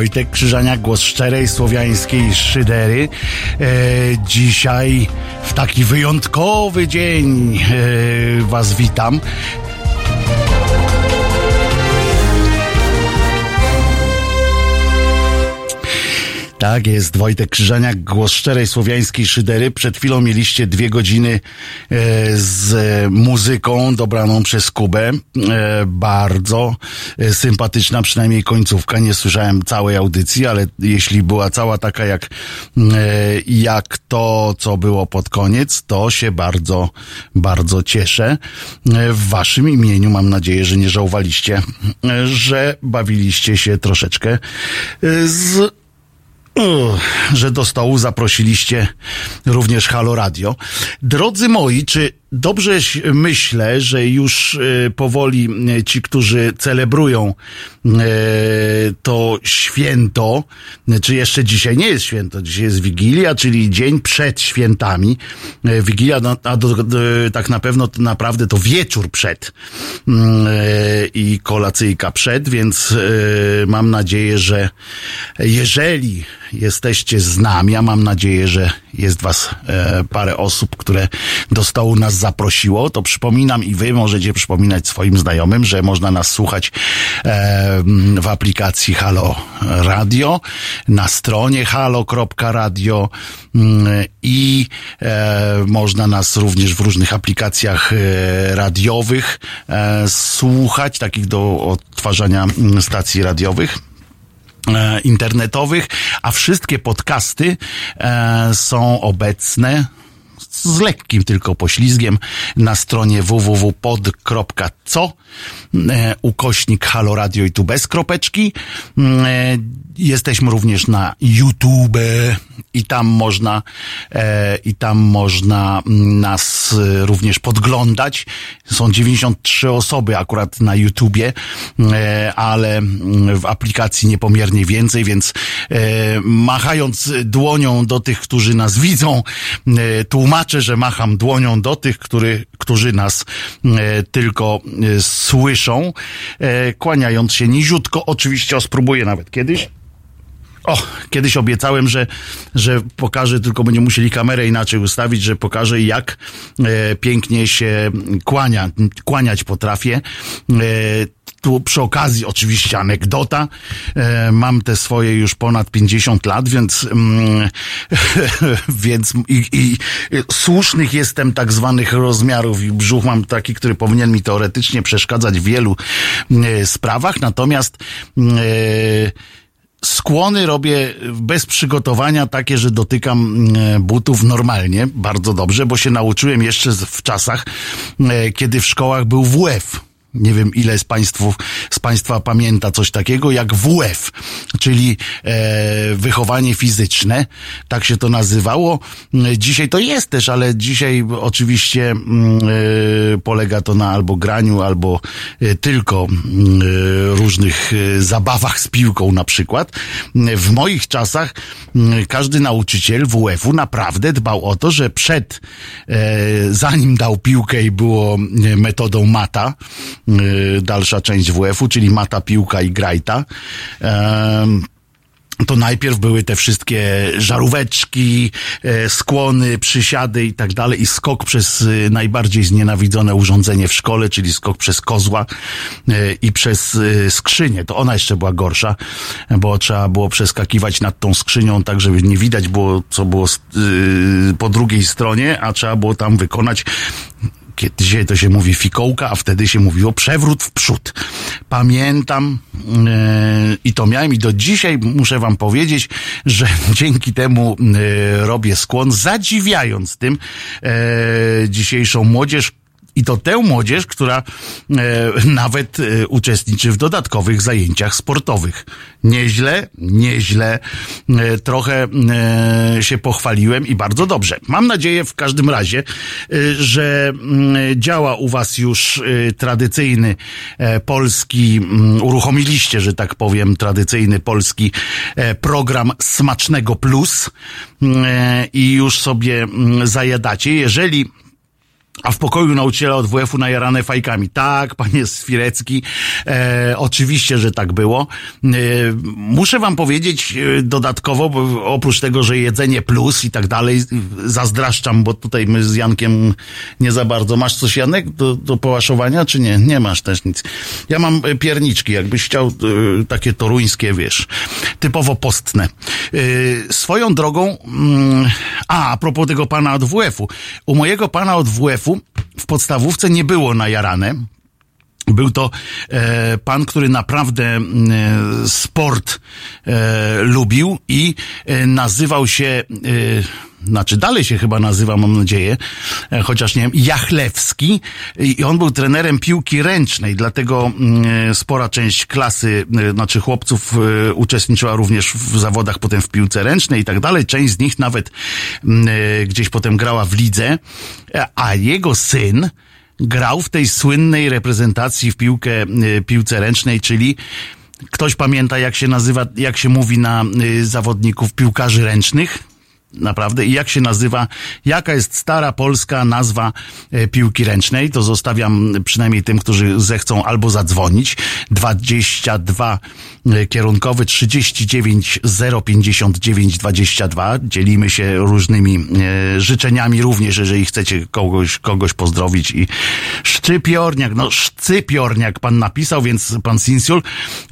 Wojtek Krzyżania, głos szczerej słowiańskiej szydery. E, dzisiaj w taki wyjątkowy dzień e, Was witam. Tak jest, Wojtek Krzyżaniak, głos szczerej słowiańskiej szydery. Przed chwilą mieliście dwie godziny e, z muzyką dobraną przez Kubę. E, bardzo sympatyczna, przynajmniej końcówka. Nie słyszałem całej audycji, ale jeśli była cała taka jak, e, jak to, co było pod koniec, to się bardzo, bardzo cieszę. E, w waszym imieniu mam nadzieję, że nie żałowaliście, e, że bawiliście się troszeczkę e, z że do stołu zaprosiliście również Halo Radio. Drodzy moi, czy dobrze myślę, że już e, powoli e, ci, którzy celebrują e, to święto, czy jeszcze dzisiaj nie jest święto, dzisiaj jest Wigilia, czyli dzień przed świętami. Wigilia, no, a do, tak na pewno to naprawdę to wieczór przed mm, i kolacyjka przed, więc mam nadzieję, że jeżeli jesteście z nami, a mam nadzieję, że jest was e, parę osób, które do stołu nas zaprosiło, to przypominam i wy możecie przypominać swoim znajomym, że można nas słuchać e, w aplikacji Halo Radio, na stronie halo.radio mm, i e, można nas również w różnych aplikacjach e, radiowych e, słuchać, takich do odtwarzania mm, stacji radiowych internetowych, a wszystkie podcasty e, są obecne z lekkim tylko poślizgiem na stronie www.pod.co e, ukośnik Halo Radio i tu bez kropeczki. E, Jesteśmy również na YouTube i tam można e, i tam można nas również podglądać. Są 93 osoby akurat na YouTubie, ale w aplikacji niepomiernie więcej, więc machając dłonią do tych, którzy nas widzą, e, tłumaczę, że macham dłonią do tych, który, którzy nas e, tylko e, słyszą, e, kłaniając się niziutko. Oczywiście o, spróbuję nawet kiedyś. O, kiedyś obiecałem, że, że pokażę, tylko będziemy musieli kamerę inaczej ustawić, że pokażę jak e, pięknie się kłania, kłaniać potrafię. E, tu przy okazji oczywiście anegdota. E, mam te swoje już ponad 50 lat, więc, mm, więc i, i słusznych jestem tak zwanych rozmiarów i brzuch mam taki, który powinien mi teoretycznie przeszkadzać w wielu e, sprawach, natomiast e, skłony robię bez przygotowania takie, że dotykam e, butów normalnie, bardzo dobrze, bo się nauczyłem jeszcze w czasach, e, kiedy w szkołach był WF. Nie wiem, ile z, państwów, z Państwa pamięta coś takiego jak WF, czyli e, wychowanie fizyczne, tak się to nazywało. Dzisiaj to jest też, ale dzisiaj oczywiście mm, e, polega to na albo graniu, albo e, tylko mm, e, różnych e, zabawach z piłką na przykład. W moich czasach mm, każdy nauczyciel WF-u naprawdę dbał o to, że przed, e, zanim dał piłkę i było metodą mata, dalsza część WF-u, czyli mata, piłka i grajta, to najpierw były te wszystkie żaróweczki, e, skłony, przysiady i tak dalej i skok przez e, najbardziej znienawidzone urządzenie w szkole, czyli skok przez kozła e, i przez e, skrzynię. To ona jeszcze była gorsza, bo trzeba było przeskakiwać nad tą skrzynią tak, żeby nie widać było, co było y, po drugiej stronie, a trzeba było tam wykonać kiedy dzisiaj to się mówi fikołka, a wtedy się mówiło przewrót w przód. Pamiętam yy, i to miałem i do dzisiaj muszę wam powiedzieć, że dzięki temu yy, robię skłon, zadziwiając tym yy, dzisiejszą młodzież, i to tę młodzież, która e, nawet e, uczestniczy w dodatkowych zajęciach sportowych. Nieźle, nieźle. E, trochę e, się pochwaliłem i bardzo dobrze. Mam nadzieję w każdym razie, e, że mm, działa u Was już e, tradycyjny polski, mm, uruchomiliście, że tak powiem, tradycyjny polski program Smacznego Plus i już sobie mm, zajadacie. Jeżeli A w pokoju nauczyciela od WF-u najarane fajkami. Tak, panie Swirecki, e, oczywiście, że tak było. E, muszę wam powiedzieć e, dodatkowo, bo oprócz tego, że jedzenie plus i tak dalej, zazdraszczam, bo tutaj my z Jankiem nie za bardzo. Masz coś, Janek, do, do połaszowania, czy nie? Nie masz też nic. Ja mam e, pierniczki, jakbyś chciał e, takie toruńskie, wiesz, typowo postne. E, swoją drogą, mm, a, a propos tego pana od WF-u. U mojego pana od WF-u w podstawówce nie było najarane. Był to e, pan, który naprawdę e, sport e, lubił i e, nazywał się, e, znaczy dalej się chyba nazywa, mam nadzieję, e, chociaż nie wiem, Jachlewski i on był trenerem piłki ręcznej, dlatego mm, spora część klasy, e, znaczy chłopców e, uczestniczyła również w zawodach potem w piłce ręcznej i tak dalej. Część z nich nawet mm, e, gdzieś potem grała w lidze, e, a jego syn, grał w tej słynnej reprezentacji w piłkę, piłce ręcznej, czyli ktoś pamięta, jak się nazywa, jak się mówi na zawodników piłkarzy ręcznych? Naprawdę. I jak się nazywa, jaka jest stara polska nazwa e, piłki ręcznej, to zostawiam przynajmniej tym, którzy zechcą albo zadzwonić. 22 e, kierunkowy 39 059 22. Dzielimy się różnymi e, życzeniami również, jeżeli chcecie kogoś, kogoś pozdrowić i szczypiorniak, no szcypiorniak pan napisał, więc pan Sinsiul,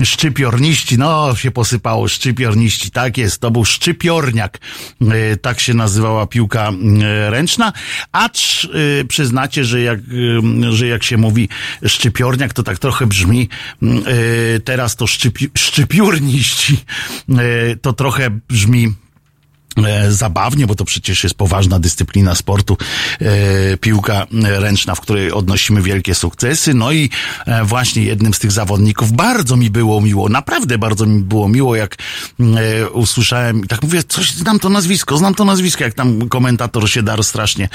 szczypiorniści, no się posypało, szczypiorniści, tak jest, to był szczypiorniak, e, tak się nazywała piłka e, ręczna, acz e, przyznacie, że jak, e, że jak się mówi szczypiorniak, to tak trochę brzmi, e, teraz to szczypi, szczypiórniści, e, to trochę brzmi e, zabawnie, bo to przecież jest poważna dyscyplina sportu, e, piłka ręczna, w której odnosimy wielkie sukcesy. No i e, właśnie jednym z tych zawodników bardzo mi było miło, naprawdę bardzo mi było miło, jak e, usłyszałem, tak mówię, coś, znam to nazwisko, znam to nazwisko, jak tam komentator się darł strasznie,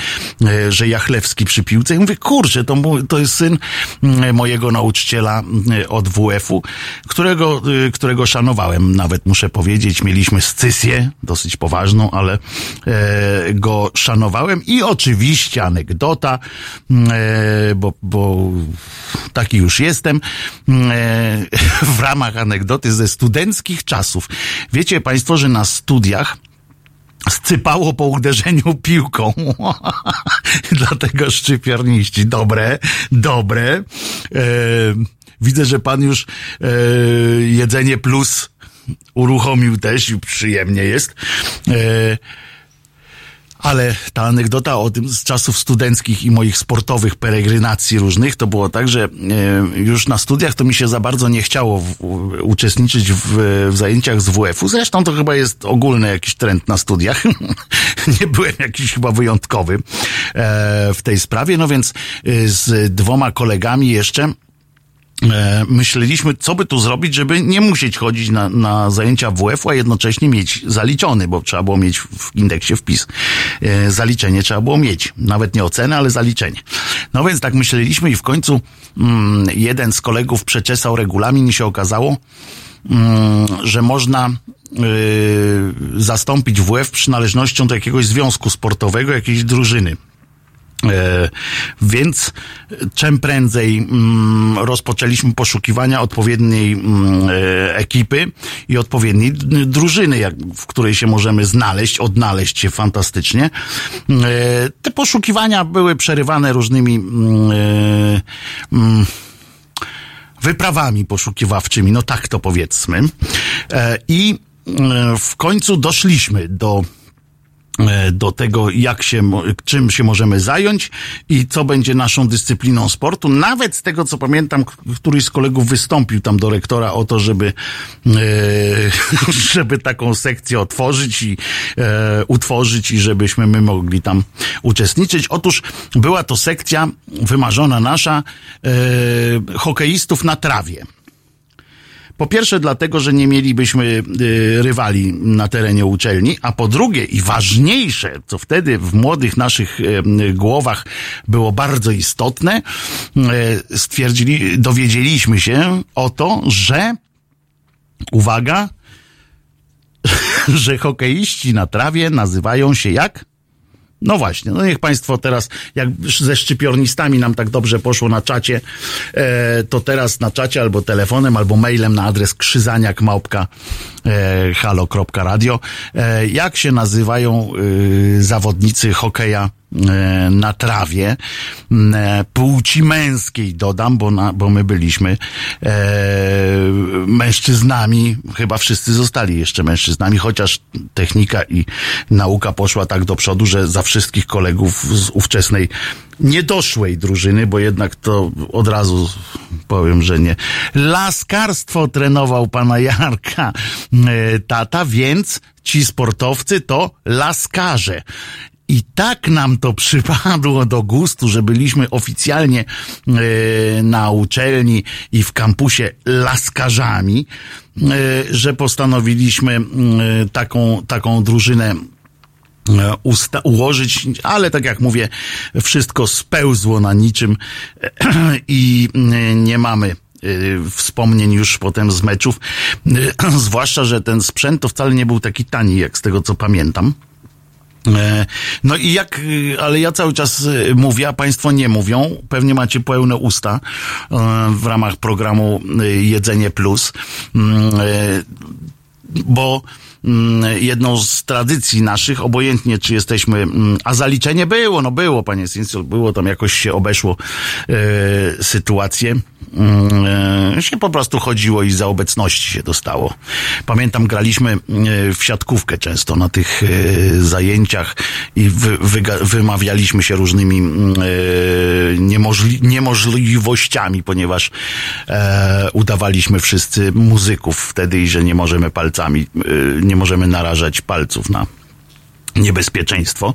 e, że Jachlewski przy piłce. I mówię, kurczę, to, to jest syn mm, mojego nauczyciela mm, od WF-u, którego, którego szanowałem, nawet muszę powiedzieć. Mieliśmy scysję, dosyć poważną, ale e, go szanowałem. I oczywiście anegdota, mm, e, bo, bo taki już jestem, mm, e, w ramach anegdoty ze studenckich czasów. Wiecie Państwo, że na studiach scypało po uderzeniu piłką. Dlatego szczypiorniści. Dobre, dobre. E, widzę, że pan już e, jedzenie plus uruchomił też i przyjemnie jest. E, ale ta anegdota o tym z czasów studenckich i moich sportowych peregrynacji różnych, to było tak, że e, już na studiach to mi się za bardzo nie chciało w, uczestniczyć w, w zajęciach z WF-u. Zresztą to chyba jest ogólny jakiś trend na studiach. nie byłem jakiś chyba wyjątkowy e, w tej sprawie, no więc z dwoma kolegami jeszcze myśleliśmy, co by tu zrobić, żeby nie musieć chodzić na, na zajęcia WF-u, a jednocześnie mieć zaliczony, bo trzeba było mieć w indeksie wpis. E, zaliczenie trzeba było mieć. Nawet nie ocenę, ale zaliczenie. No więc tak myśleliśmy i w końcu mm, jeden z kolegów przeczesał regulamin i się okazało, mm, że można y, zastąpić WF przynależnością do jakiegoś związku sportowego, jakiejś drużyny. E, więc czym prędzej mm, rozpoczęliśmy poszukiwania odpowiedniej mm, e, ekipy i odpowiedniej drużyny, w której się możemy znaleźć, odnaleźć się fantastycznie. E, te poszukiwania były przerywane różnymi mm, e, wyprawami poszukiwawczymi, no tak to powiedzmy. E, I e, w końcu doszliśmy do e, do tego, jak się, czym się możemy zająć i co będzie naszą dyscypliną sportu. Nawet z tego, co pamiętam, któryś z kolegów wystąpił tam do rektora o to, żeby, e, żeby taką sekcję otworzyć i e, utworzyć i żebyśmy my mogli tam uczestniczyć. Otóż była to sekcja wymarzona nasza e, hokeistów na trawie. Po pierwsze dlatego, że nie mielibyśmy y, rywali na terenie uczelni, a po drugie i ważniejsze, co wtedy w młodych naszych głowach było bardzo istotne, y, stwierdzili, dowiedzieliśmy się o to, że uwaga, że hokeiści na trawie nazywają się jak? No właśnie, no niech Państwo teraz, jak ze szczypiornistami nam tak dobrze poszło na czacie, e, to teraz na czacie albo telefonem, albo mailem na adres krzyzaniak małpka e, halo.radio. E, jak się nazywają zawodnicy hokeja na trawie e, płci męskiej dodam, bo, na, bo my byliśmy e, mężczyznami, chyba wszyscy zostali jeszcze mężczyznami, chociaż technika i nauka poszła tak do przodu, że za wszystkich kolegów z ówczesnej niedoszłej drużyny, bo jednak to od razu powiem, że nie. Laskarstwo trenował pana Jarka e, tata, więc ci sportowcy to laskarze. I tak nam to przypadło do gustu, że byliśmy oficjalnie e, na uczelni i w kampusie laskarzami, e, że postanowiliśmy e, taką, taką drużynę e, usta- ułożyć, ale tak jak mówię, wszystko spełzło na niczym i nie mamy wspomnień już potem z meczów. Zwłaszcza, że ten sprzęt to wcale nie był taki tani, jak z tego co pamiętam. E, No i jak, y, ale ja cały czas y, mówię, a Państwo nie mówią, pewnie macie pełne usta e, w ramach programu Jedzenie Plus, Mm, e, bo jedną z tradycji naszych, obojętnie czy jesteśmy, mm, a zaliczenie było, no było, panie Sincel, było, tam jakoś się obeszło e, sytuację, Mm, e, się po prostu chodziło i za obecności się dostało. Pamiętam, graliśmy e, w siatkówkę często na tych e, zajęciach i wy, wymawialiśmy się różnymi mm, e, niemożli, niemożliwościami, ponieważ e, udawaliśmy wszyscy muzyków wtedy i że nie możemy palcami, e, nie możemy narażać palców na niebezpieczeństwo,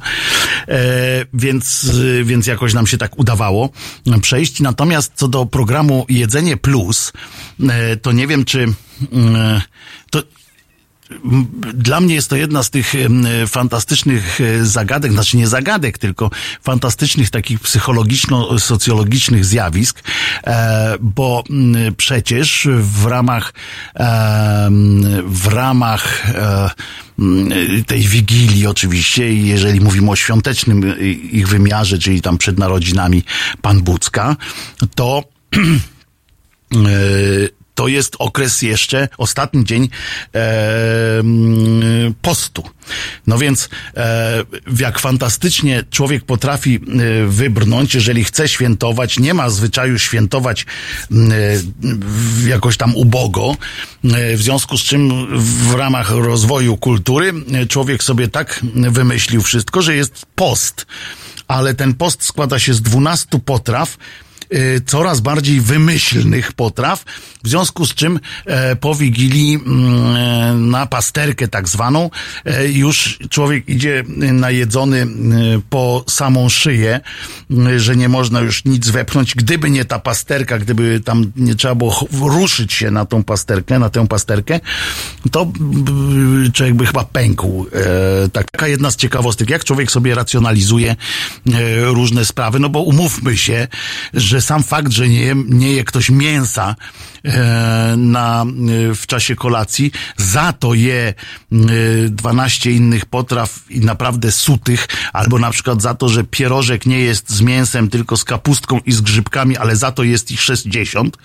e, więc, więc jakoś nam się tak udawało przejść. Natomiast co do programu Jedzenie Plus, e, to nie wiem, czy e, to dla mnie jest to jedna z tych em, fantastycznych e, zagadek, znaczy nie zagadek, tylko fantastycznych takich psychologiczno-socjologicznych zjawisk, e, bo przecież w ramach w ramach e, tej wigilii oczywiście, jeżeli mówimy o świątecznym e, ich wymiarze, czyli tam przed narodzinami Pan Bucka, to e, to jest okres jeszcze, ostatni dzień e, mm, postu. No więc e, jak fantastycznie człowiek potrafi e, wybrnąć, jeżeli chce świętować, nie ma zwyczaju świętować m, e, jakoś tam ubogo, e, w związku z czym w ramach rozwoju kultury e, człowiek sobie tak wymyślił wszystko, że jest post. Ale ten post składa się z 12 potraw, y, coraz bardziej wymyślnych potraw, w związku z czym e, po Wigilii mm, e, na pasterkę tak zwaną e, już człowiek idzie najedzony y, po samą szyję, y, że nie można już nic wepchnąć. Gdyby nie ta pasterka, gdyby tam nie trzeba było ruszyć się na tą pasterkę, na tę pasterkę, to człowiek by chyba pękł. E, tak, taka jedna z ciekawostek, jak człowiek sobie racjonalizuje e, różne sprawy, no bo umówmy się, że sam fakt, że nie je, nie je ktoś mięsa e, na, e, w czasie kolacji, za to je e, 12 innych potraw i naprawdę sutych, albo na przykład za to, że pierożek nie jest z mięsem, tylko z kapustką i z grzybkami, ale za to jest ich 60,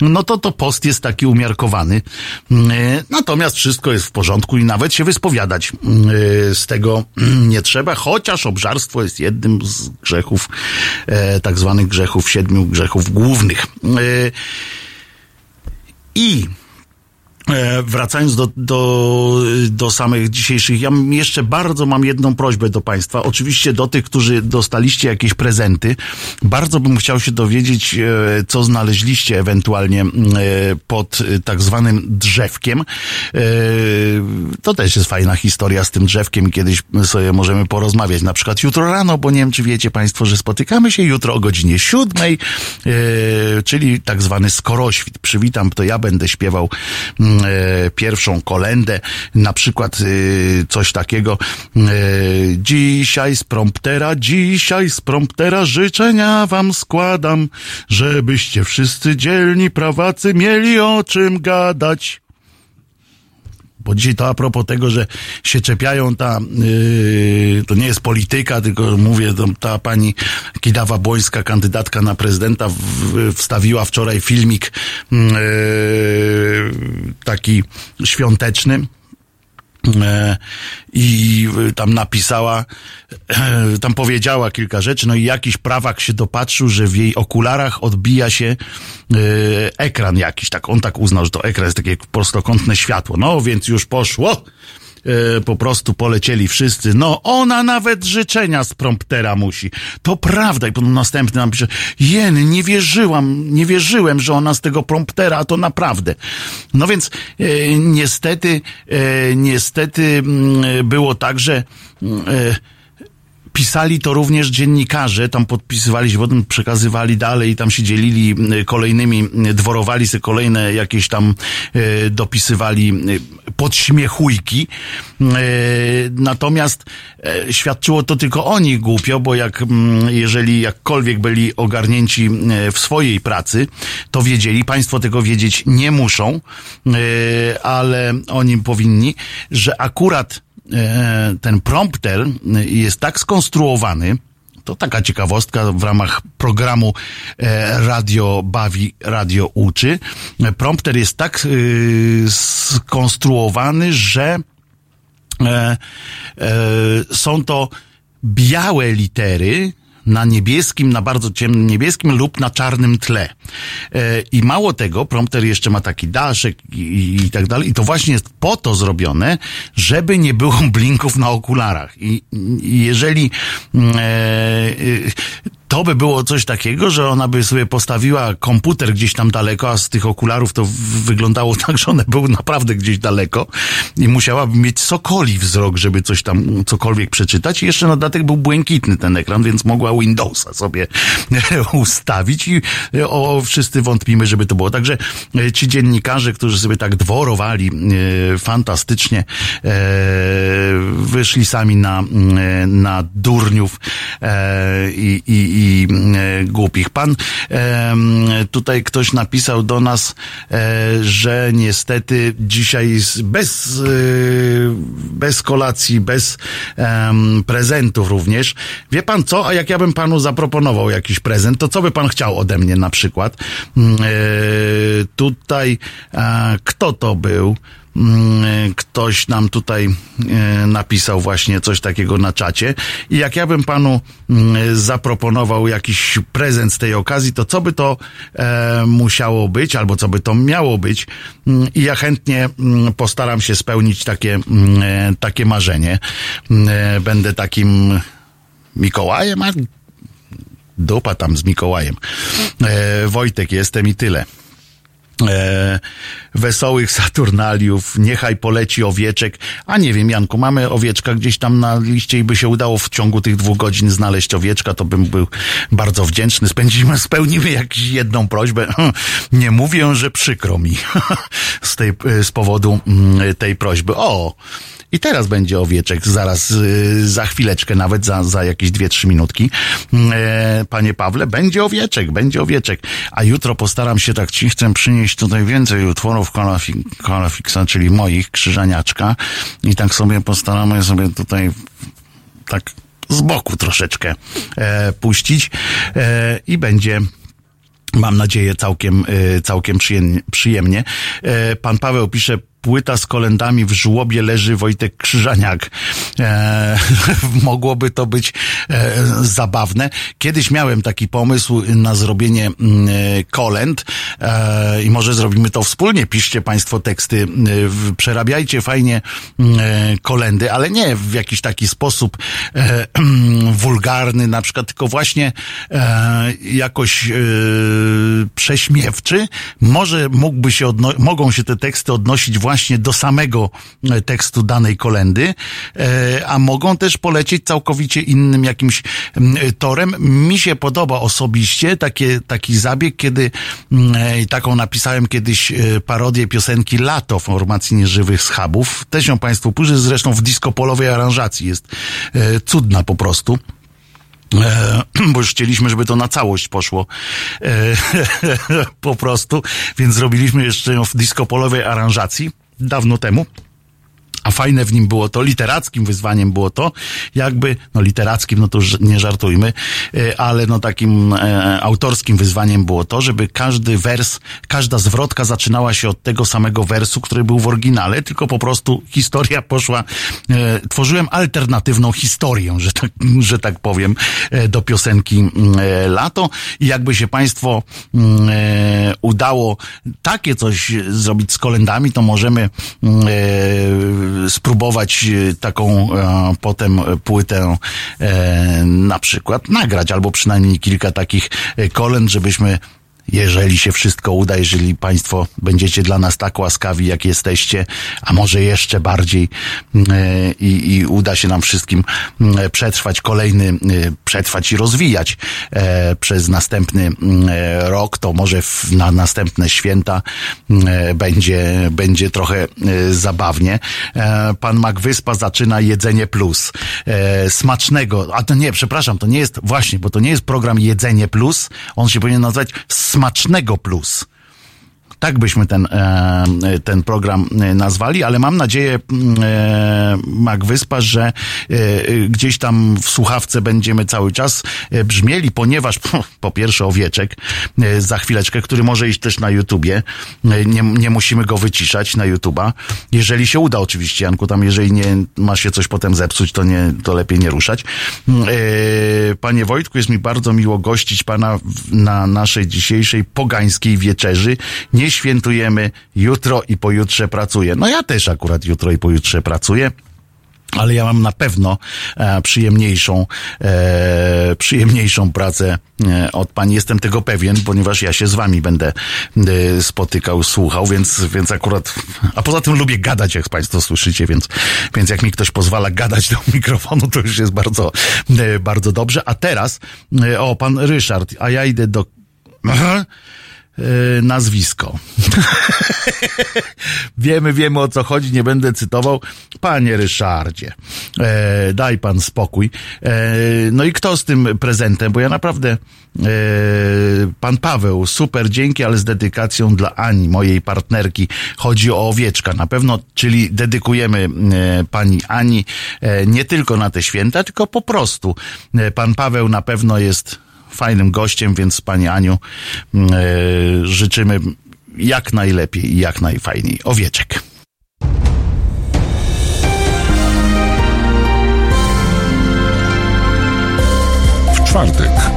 no to to post jest taki umiarkowany. E, Natomiast wszystko jest w porządku i nawet się wyspowiadać e, z tego nie trzeba, chociaż obżarstwo jest jednym z grzechów, e, tak zwanych grzechów, siedmiu grzechów głównych. E, I E, Wracając do, do, do samych dzisiejszych, ja jeszcze bardzo mam jedną prośbę do Państwa. Oczywiście do tych, którzy dostaliście jakieś prezenty. Bardzo bym chciał się dowiedzieć, e, co znaleźliście ewentualnie e, pod e, tak zwanym drzewkiem. E, To też jest fajna historia z tym drzewkiem. Kiedyś sobie możemy porozmawiać. Na przykład jutro rano, bo nie wiem, czy wiecie Państwo, że spotykamy się jutro o godzinie siódmej, e, czyli tak zwany skoroświt. Przywitam, to ja będę śpiewał e, pierwszą kolendę, na przykład e, coś takiego. E, dzisiaj z promptera, dzisiaj z promptera życzenia wam składam, żebyście wszyscy dzielni prawacy mieli o czym gadać. Bo dzisiaj to a propos tego, że się czepiają ta, yy, to nie jest polityka, tylko mówię, ta pani Kidawa Błońska, kandydatka na prezydenta, w, wstawiła wczoraj filmik yy, taki świąteczny, i tam napisała, e, tam powiedziała kilka rzeczy, no i jakiś prawak się dopatrzył, że w jej okularach odbija się e, ekran jakiś, tak, on tak uznał, że to ekran jest takie prostokątne światło, no więc już poszło, po prostu polecieli wszyscy. No, ona nawet życzenia z promptera musi. To prawda. I potem następny nam pisze, jen, nie wierzyłam, nie wierzyłem, że ona z tego promptera, a to naprawdę. No więc e, niestety, e, niestety m, było tak, że e, pisali to również dziennikarze, tam podpisywali się, potem przekazywali dalej i tam się dzielili kolejnymi, dworowali sobie kolejne jakieś tam e, dopisywali podśmiechujki. Natomiast świadczyło to tylko o nich głupio, bo jak, jeżeli jakkolwiek byli ogarnięci w swojej pracy, to wiedzieli, państwo tego wiedzieć nie muszą, ale oni powinni, że akurat ten prompter jest tak skonstruowany, to taka ciekawostka w ramach programu e, Radio Bawi, Radio Uczy. Prompter jest tak e, skonstruowany, że są to białe litery, na niebieskim, na bardzo ciemnym niebieskim lub na czarnym tle. E, I mało tego, prompter jeszcze ma taki daszek i, i tak dalej. I to właśnie jest po to zrobione, żeby nie było blinków na okularach. I, i jeżeli mm, e, e, to by było coś takiego, że ona by sobie postawiła komputer gdzieś tam daleko, a z tych okularów to wyglądało tak, że one były naprawdę gdzieś daleko i musiałaby mieć sokoli wzrok, żeby coś tam, cokolwiek przeczytać. I jeszcze na dodatek był błękitny ten ekran, więc mogła Windowsa sobie ustawić i o, wszyscy wątpimy, żeby to było. Także e, ci dziennikarze, którzy sobie tak dworowali e, fantastycznie, e, wyszli sami na, na durniów i, i i e, głupich. Pan tutaj ktoś napisał do nas, e, że niestety dzisiaj bez, e, bez kolacji, bez prezentów również. Wie pan co? A jak ja bym panu zaproponował jakiś prezent, to co by pan chciał ode mnie na przykład? Mm, tutaj kto to był? Mm, ktoś nam tutaj e, napisał właśnie coś takiego na czacie i jak ja bym panu mm, zaproponował jakiś prezent z tej okazji, to co by to e, musiało być, albo co by to miało być mm, i ja chętnie postaram się spełnić takie, e, takie marzenie. Będę takim Mikołajem, a dupa tam z Mikołajem. Wojtek jestem i tyle e, wesołych Saturnaliów, niechaj poleci owieczek. A nie wiem, Janku, mamy owieczka gdzieś tam na liście i by się udało w ciągu tych dwóch godzin znaleźć owieczka, to bym był bardzo wdzięczny. Spędzimy, spełnimy jakąś jedną prośbę. Nie mówię, że przykro mi z, tej, z powodu mm, tej prośby. O! I teraz będzie owieczek, zaraz, y, za chwileczkę, nawet za, za jakieś dwie, trzy minutki. E, panie Pawle, będzie owieczek, będzie owieczek. A jutro postaram się tak ci chcę przynieść tutaj więcej utworów Kolafiksa, czyli moich, Krzyżaniaczka. I tak sobie postaramy sobie tutaj tak z boku troszeczkę e, puścić e, i będzie mam nadzieję całkiem, e, całkiem przyjemnie. E, pan Paweł pisze, płyta z kolendami w żłobie leży Wojtek Krzyżaniak. E, mogłoby to być e, zabawne. Kiedyś miałem taki pomysł na zrobienie mm, e, kolend e, i może zrobimy to wspólnie. Piszcie Państwo teksty, e, przerabiajcie fajnie mm, e, kolendy, ale nie w jakiś taki sposób wulgarny na przykład, tylko właśnie jakoś prześmiewczy. Może mógłby się mogą się te teksty odnosić właśnie właśnie do samego e, tekstu danej kolendy, e, a mogą też polecieć całkowicie innym jakimś torem. Mi się podoba osobiście takie, taki zabieg, kiedy e, taką napisałem kiedyś parodię piosenki Lato formacji Nieżywych Schabów. Też ją Państwu pójrzy, zresztą w disco-polowej aranżacji jest cudna po prostu. E, bo już chcieliśmy, żeby to na całość poszło e, po prostu, więc zrobiliśmy jeszcze ją w disco-polowej aranżacji dawno temu. Fajne w nim było to, literackim wyzwaniem było to, jakby, no literackim, no to już nie żartujmy, e, ale no takim e, autorskim wyzwaniem było to, żeby każdy wers, każda zwrotka zaczynała się od tego samego wersu, który był w oryginale, tylko po prostu historia poszła, e, tworzyłem alternatywną historię, że tak, że tak powiem, e, do piosenki mm, e, Lato. I jakby się Państwo mm, e, udało takie coś zrobić z kolendami, to możemy mm, spróbować e, taką e, potem płytę e, na przykład nagrać, albo przynajmniej kilka takich kolęd, żebyśmy jeżeli się wszystko uda, jeżeli Państwo będziecie dla nas tak łaskawi, jak jesteście, a może jeszcze bardziej e, i, i uda się nam wszystkim e, przetrwać kolejny, e, przetrwać i rozwijać przez następny e, rok, to może na następne święta będzie, będzie trochę zabawnie. Pan Magwyspa zaczyna jedzenie plus. Smacznego, a to nie, przepraszam, to nie jest, właśnie, bo to nie jest program Jedzenie Plus, on się powinien nazywać Smacznego Plus. Tak byśmy ten, e, ten program e, nazwali, ale mam nadzieję, mm, e, Magwyspa, że e, e, gdzieś tam w słuchawce będziemy cały czas brzmieli, ponieważ po pierwsze owieczek za chwileczkę, który może iść też na YouTubie. Nie, nie musimy go wyciszać na YouTuba. Jeżeli się uda oczywiście, Janku, tam jeżeli nie ma się coś potem zepsuć, to nie, to lepiej nie ruszać. Mm, Panie Wojtku, jest mi bardzo miło gościć pana na naszej dzisiejszej pogańskiej wieczerzy. Nie świętujemy, jutro i pojutrze pracuję. No ja też akurat jutro i pojutrze pracuję. Ale ja mam na pewno e, przyjemniejszą, e, przyjemniejszą pracę e, od pani. Jestem tego pewien, ponieważ ja się z wami będę e, spotykał, słuchał, więc, więc akurat, a poza tym lubię gadać, jak państwo słyszycie, więc, więc jak mi ktoś pozwala gadać do mikrofonu, to już jest bardzo, e, bardzo dobrze. A teraz, e, o, pan Ryszard, a ja idę do, aha, nazwisko. wiemy, wiemy o co chodzi, nie będę cytował. Panie Ryszardzie, e, daj pan spokój. E, no i kto z tym prezentem? Bo ja naprawdę, e, pan Paweł, super, dzięki, ale z dedykacją dla Ani, mojej partnerki. Chodzi o owieczka na pewno, czyli dedykujemy e, pani Ani e, nie tylko na te święta, tylko po prostu. E, pan Paweł na pewno jest fajnym gościem, więc Pani Aniu e, życzymy jak najlepiej i jak najfajniej. Owieczek. W czwartek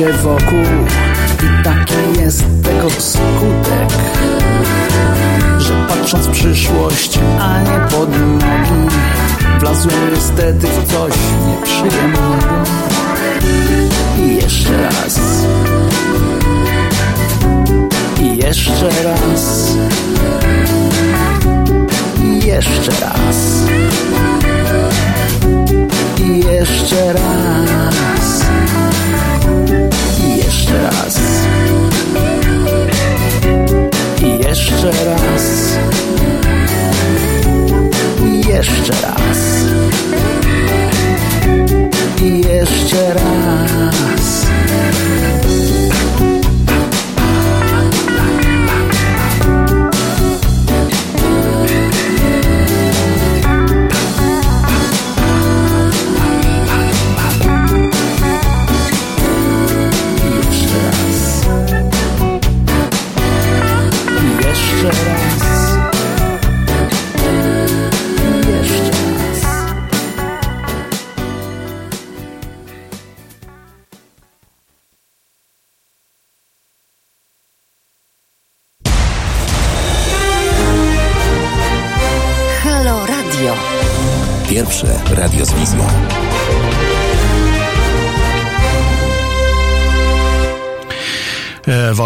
drzewo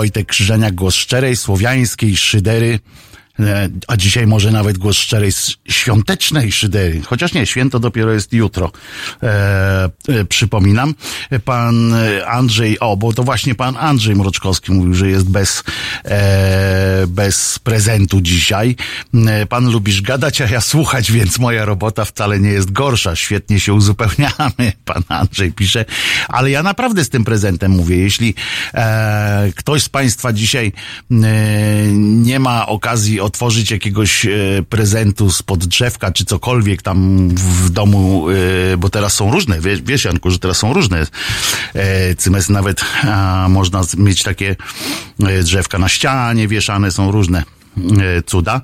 Wojtek Krzyżeniak, głos szczerej, słowiańskiej szydery, e, a dzisiaj może nawet głos szczerej, świątecznej szydery. Chociaż nie, święto dopiero jest jutro. E, e, przypominam, pan Andrzej, o, bo to właśnie pan Andrzej Mroczkowski mówił, że jest bez, bez prezentu dzisiaj. E, Pan lubisz gadać, a ja słuchać, więc moja robota wcale nie jest gorsza. Świetnie się uzupełniamy, pan Andrzej pisze. Ale ja naprawdę z tym prezentem mówię. Jeśli e, ktoś z Państwa dzisiaj e, nie ma okazji otworzyć jakiegoś e, prezentu spod drzewka, czy cokolwiek tam w domu, e, bo teraz są różne, wiesz, wiesz Janku, że teraz są różne e, cymes, nawet a, można mieć takie e, drzewka na ścianie wieszane, są różne e, cuda.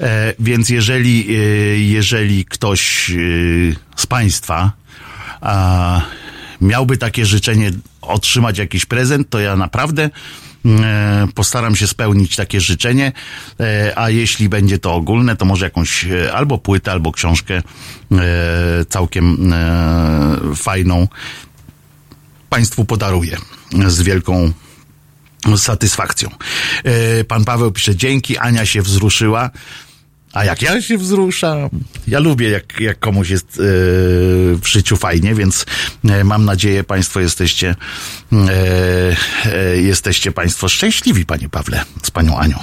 E, Więc jeżeli, e, jeżeli ktoś z Państwa miałby takie życzenie otrzymać jakiś prezent, to ja naprawdę postaram się spełnić takie życzenie, a jeśli będzie to ogólne, to może jakąś albo płytę, albo książkę całkiem fajną Państwu podaruję z wielką satysfakcją. E, Pan Paweł pisze, dzięki, Ania się wzruszyła. A jak ja się wzruszam, ja lubię, jak, jak komuś jest e, w życiu fajnie, więc e, mam nadzieję, Państwo jesteście, e, jesteście Państwo szczęśliwi, Panie Pawle, z Panią Anią.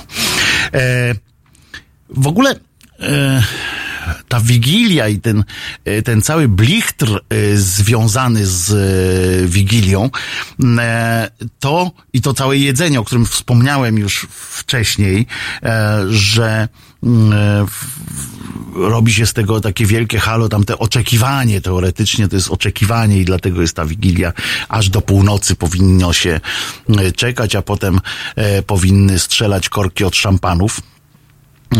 W ogóle ta wigilia i ten, e, ten cały blichtr e, związany z e, wigilią, to i to całe jedzenie, o którym wspomniałem już wcześniej, że mm, robi się z tego takie wielkie halo, tam te oczekiwanie teoretycznie to jest oczekiwanie i dlatego jest ta wigilia aż do północy powinno się czekać, a potem powinny strzelać korki od szampanów.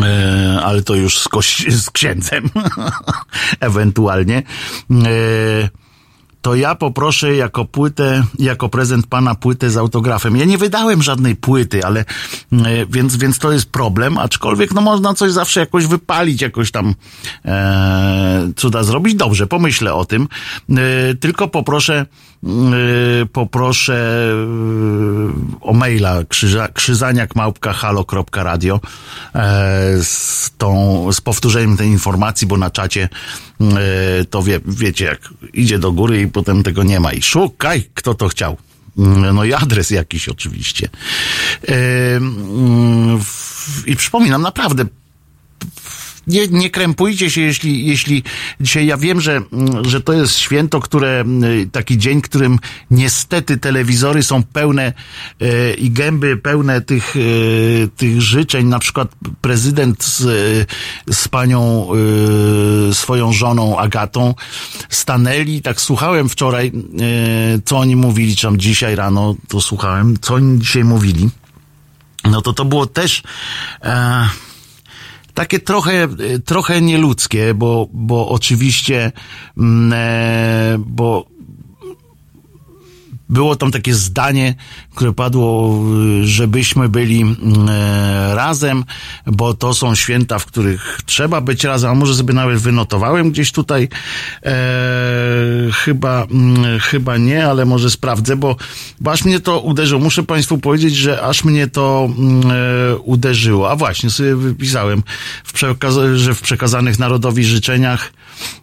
E, ale to już z, koś- z księdzem ewentualnie. E, to ja poproszę jako płytę, jako prezent pana płytę z autografem. Ja nie wydałem żadnej płyty, ale e, więc, więc to jest problem, aczkolwiek no można coś zawsze jakoś wypalić, jakoś tam e, cuda zrobić. Dobrze, pomyślę o tym. E, tylko poproszę poproszę e, o maila krzyża, krzyzaniak.halo.radio e, z tą, z powtórzeniem tej informacji, bo na czacie e, to wie, wiecie, jak idzie do góry i potem tego nie ma i szukaj, kto to chciał. Mm, No i adres jakiś oczywiście. Mm, I przypominam, naprawdę, nie, nie krępujcie się, jeśli, jeśli dzisiaj ja wiem, że, mm, że to jest święto, które, mm, taki dzień, którym niestety telewizory są pełne e, i gęby pełne tych, e, tych życzeń. Na przykład prezydent z, z panią, e, swoją żoną Agatą stanęli, tak słuchałem wczoraj, e, co oni mówili, czy tam dzisiaj rano to słuchałem, co oni dzisiaj mówili. No to to było też, e, takie trochę, trochę nieludzkie, bo, bo oczywiście, mm, e, bo było tam takie zdanie, które padło, żebyśmy byli mm, e, razem, bo to są święta, w których trzeba być razem, a może sobie nawet wynotowałem gdzieś tutaj, e, chyba, mm, chyba nie, ale może sprawdzę, bo, bo aż mnie to uderzyło. Muszę Państwu powiedzieć, że aż mnie to mm, e, uderzyło. A właśnie, sobie wypisałem, w przekaz- że w przekazanych narodowi życzeniach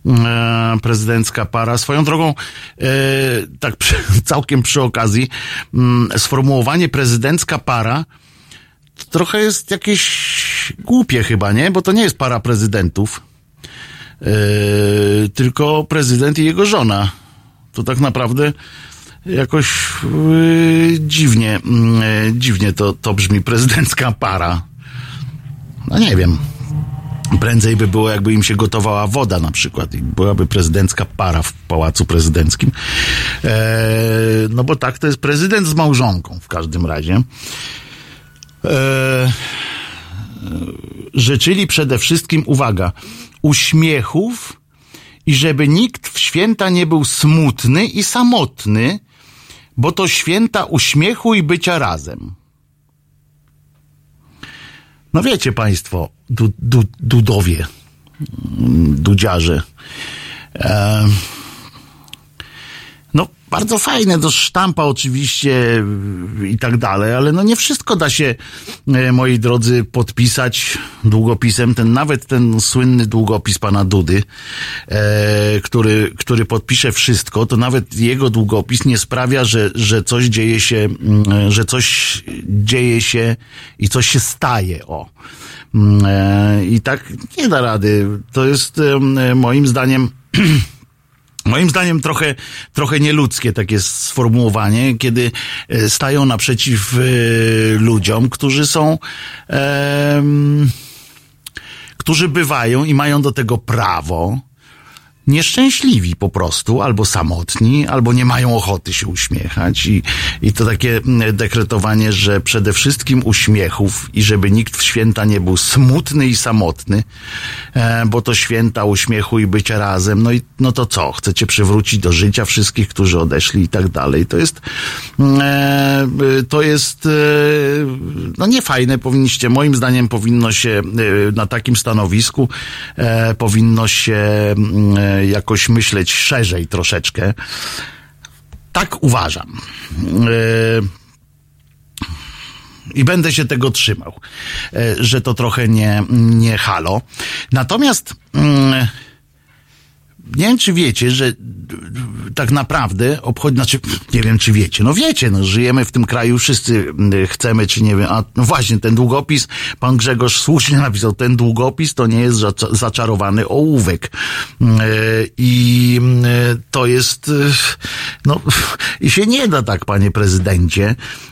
e, prezydencka para. Swoją drogą, e, tak przy, przy okazji, mm, sformułowanie prezydencka para trochę jest jakieś głupie chyba, nie? Bo to nie jest para prezydentów, e, tylko prezydent i jego żona. To tak naprawdę jakoś e, dziwnie, mm, e, dziwnie to, to brzmi prezydencka para. No nie wiem. Prędzej by było, jakby im się gotowała woda na przykład i byłaby prezydencka para w pałacu prezydenckim. E, no bo tak to jest prezydent z małżonką w każdym razie. E, życzyli przede wszystkim, uwaga, uśmiechów i żeby nikt w święta nie był smutny i samotny, bo to święta uśmiechu i bycia razem. No wiecie państwo, du, du, dudowie, mm, dudziarze. E, bardzo fajne do sztampa oczywiście i tak dalej, ale no nie wszystko da się, e, moi drodzy, podpisać długopisem. Ten, nawet ten słynny długopis pana Dudy, e, który, który podpisze wszystko, to nawet jego długopis nie sprawia, że, że coś dzieje się, że coś dzieje się i coś się staje, o. E, I tak nie da rady. To jest e, moim zdaniem Moim zdaniem trochę, trochę nieludzkie takie sformułowanie, kiedy e, stają naprzeciw e, ludziom, którzy są, em, którzy bywają i mają do tego prawo, nieszczęśliwi po prostu, albo samotni, albo nie mają ochoty się uśmiechać. I, i to takie mm, dekretowanie, że przede wszystkim uśmiechów i żeby nikt w święta nie był smutny i samotny, e, bo to święta uśmiechu i bycia razem, no i no to co, chcecie przywrócić do życia wszystkich, którzy odeszli i tak dalej. To jest mm, e, to jest e, no niefajne, powinniście, moim zdaniem powinno się e, na takim stanowisku e, powinno się mm, e, jakoś myśleć szerzej troszeczkę. Tak uważam. E, I będę się tego trzymał, e, że to trochę nie, nie halo. Natomiast mm, nie wiem, czy wiecie, że tak naprawdę obchodzi, znaczy, nie wiem, czy wiecie, no wiecie, no żyjemy w tym kraju, wszyscy chcemy, czy nie wiem, a no właśnie, ten długopis, pan Grzegorz słusznie napisał, ten długopis to nie jest zacza- zaczarowany ołówek. E, I mm, to jest, e, no, i się nie da tak, panie prezydencie, E,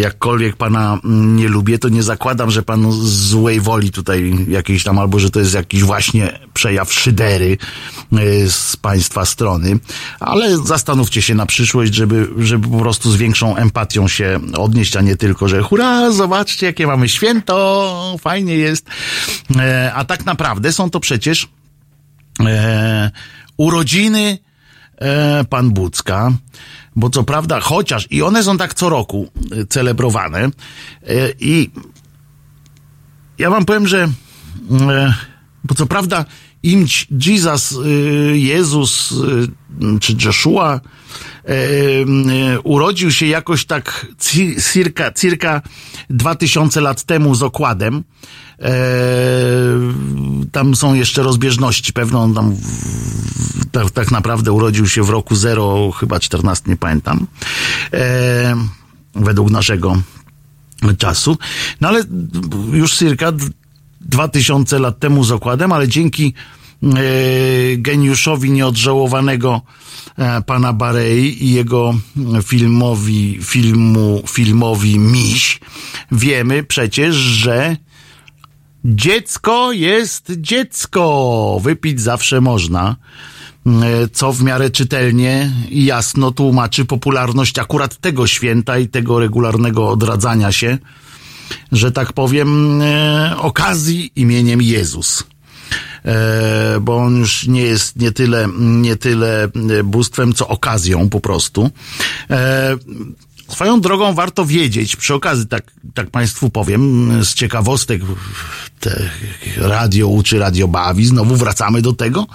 jakkolwiek pana mm, nie lubię, to nie zakładam, że pan złej woli tutaj jakiejś tam, albo że to jest jakiś właśnie przejaw szydery e, z państwa strony, ale zastanówcie się na przyszłość, żeby, żeby po prostu z większą empatią się odnieść, a nie tylko, że hurra, zobaczcie, jakie mamy święto, fajnie jest. E, A tak naprawdę są to przecież e, urodziny e, pan Bucka, bo co prawda, chociaż i one są tak co roku e, celebrowane e, i ja wam powiem, że e, bo co prawda im Jesus, Jezus czy Joshua urodził się jakoś tak ci- circa, circa 2000 lat temu z okładem. E, tam są jeszcze rozbieżności. Pewno on tam tak, tak naprawdę urodził się w roku 0, chyba 14, nie pamiętam. E, według naszego czasu. No ale już circa 2000 lat temu z okładem, ale dzięki e, geniuszowi nieodżałowanego pana Barei i jego filmowi, filmu, filmowi Miś, wiemy przecież, że Dziecko jest dziecko. Wypić zawsze można. E, Co w miarę czytelnie i jasno tłumaczy popularność akurat tego święta i tego regularnego odradzania się, że tak powiem, e, okazji imieniem Jezus. e, bo on już nie jest nie tyle, nie tyle bóstwem, co okazją po prostu. Swoją drogą warto wiedzieć, przy okazji tak, tak Państwu powiem, z ciekawostek te radio uczy, radio bawi, znowu wracamy do tego,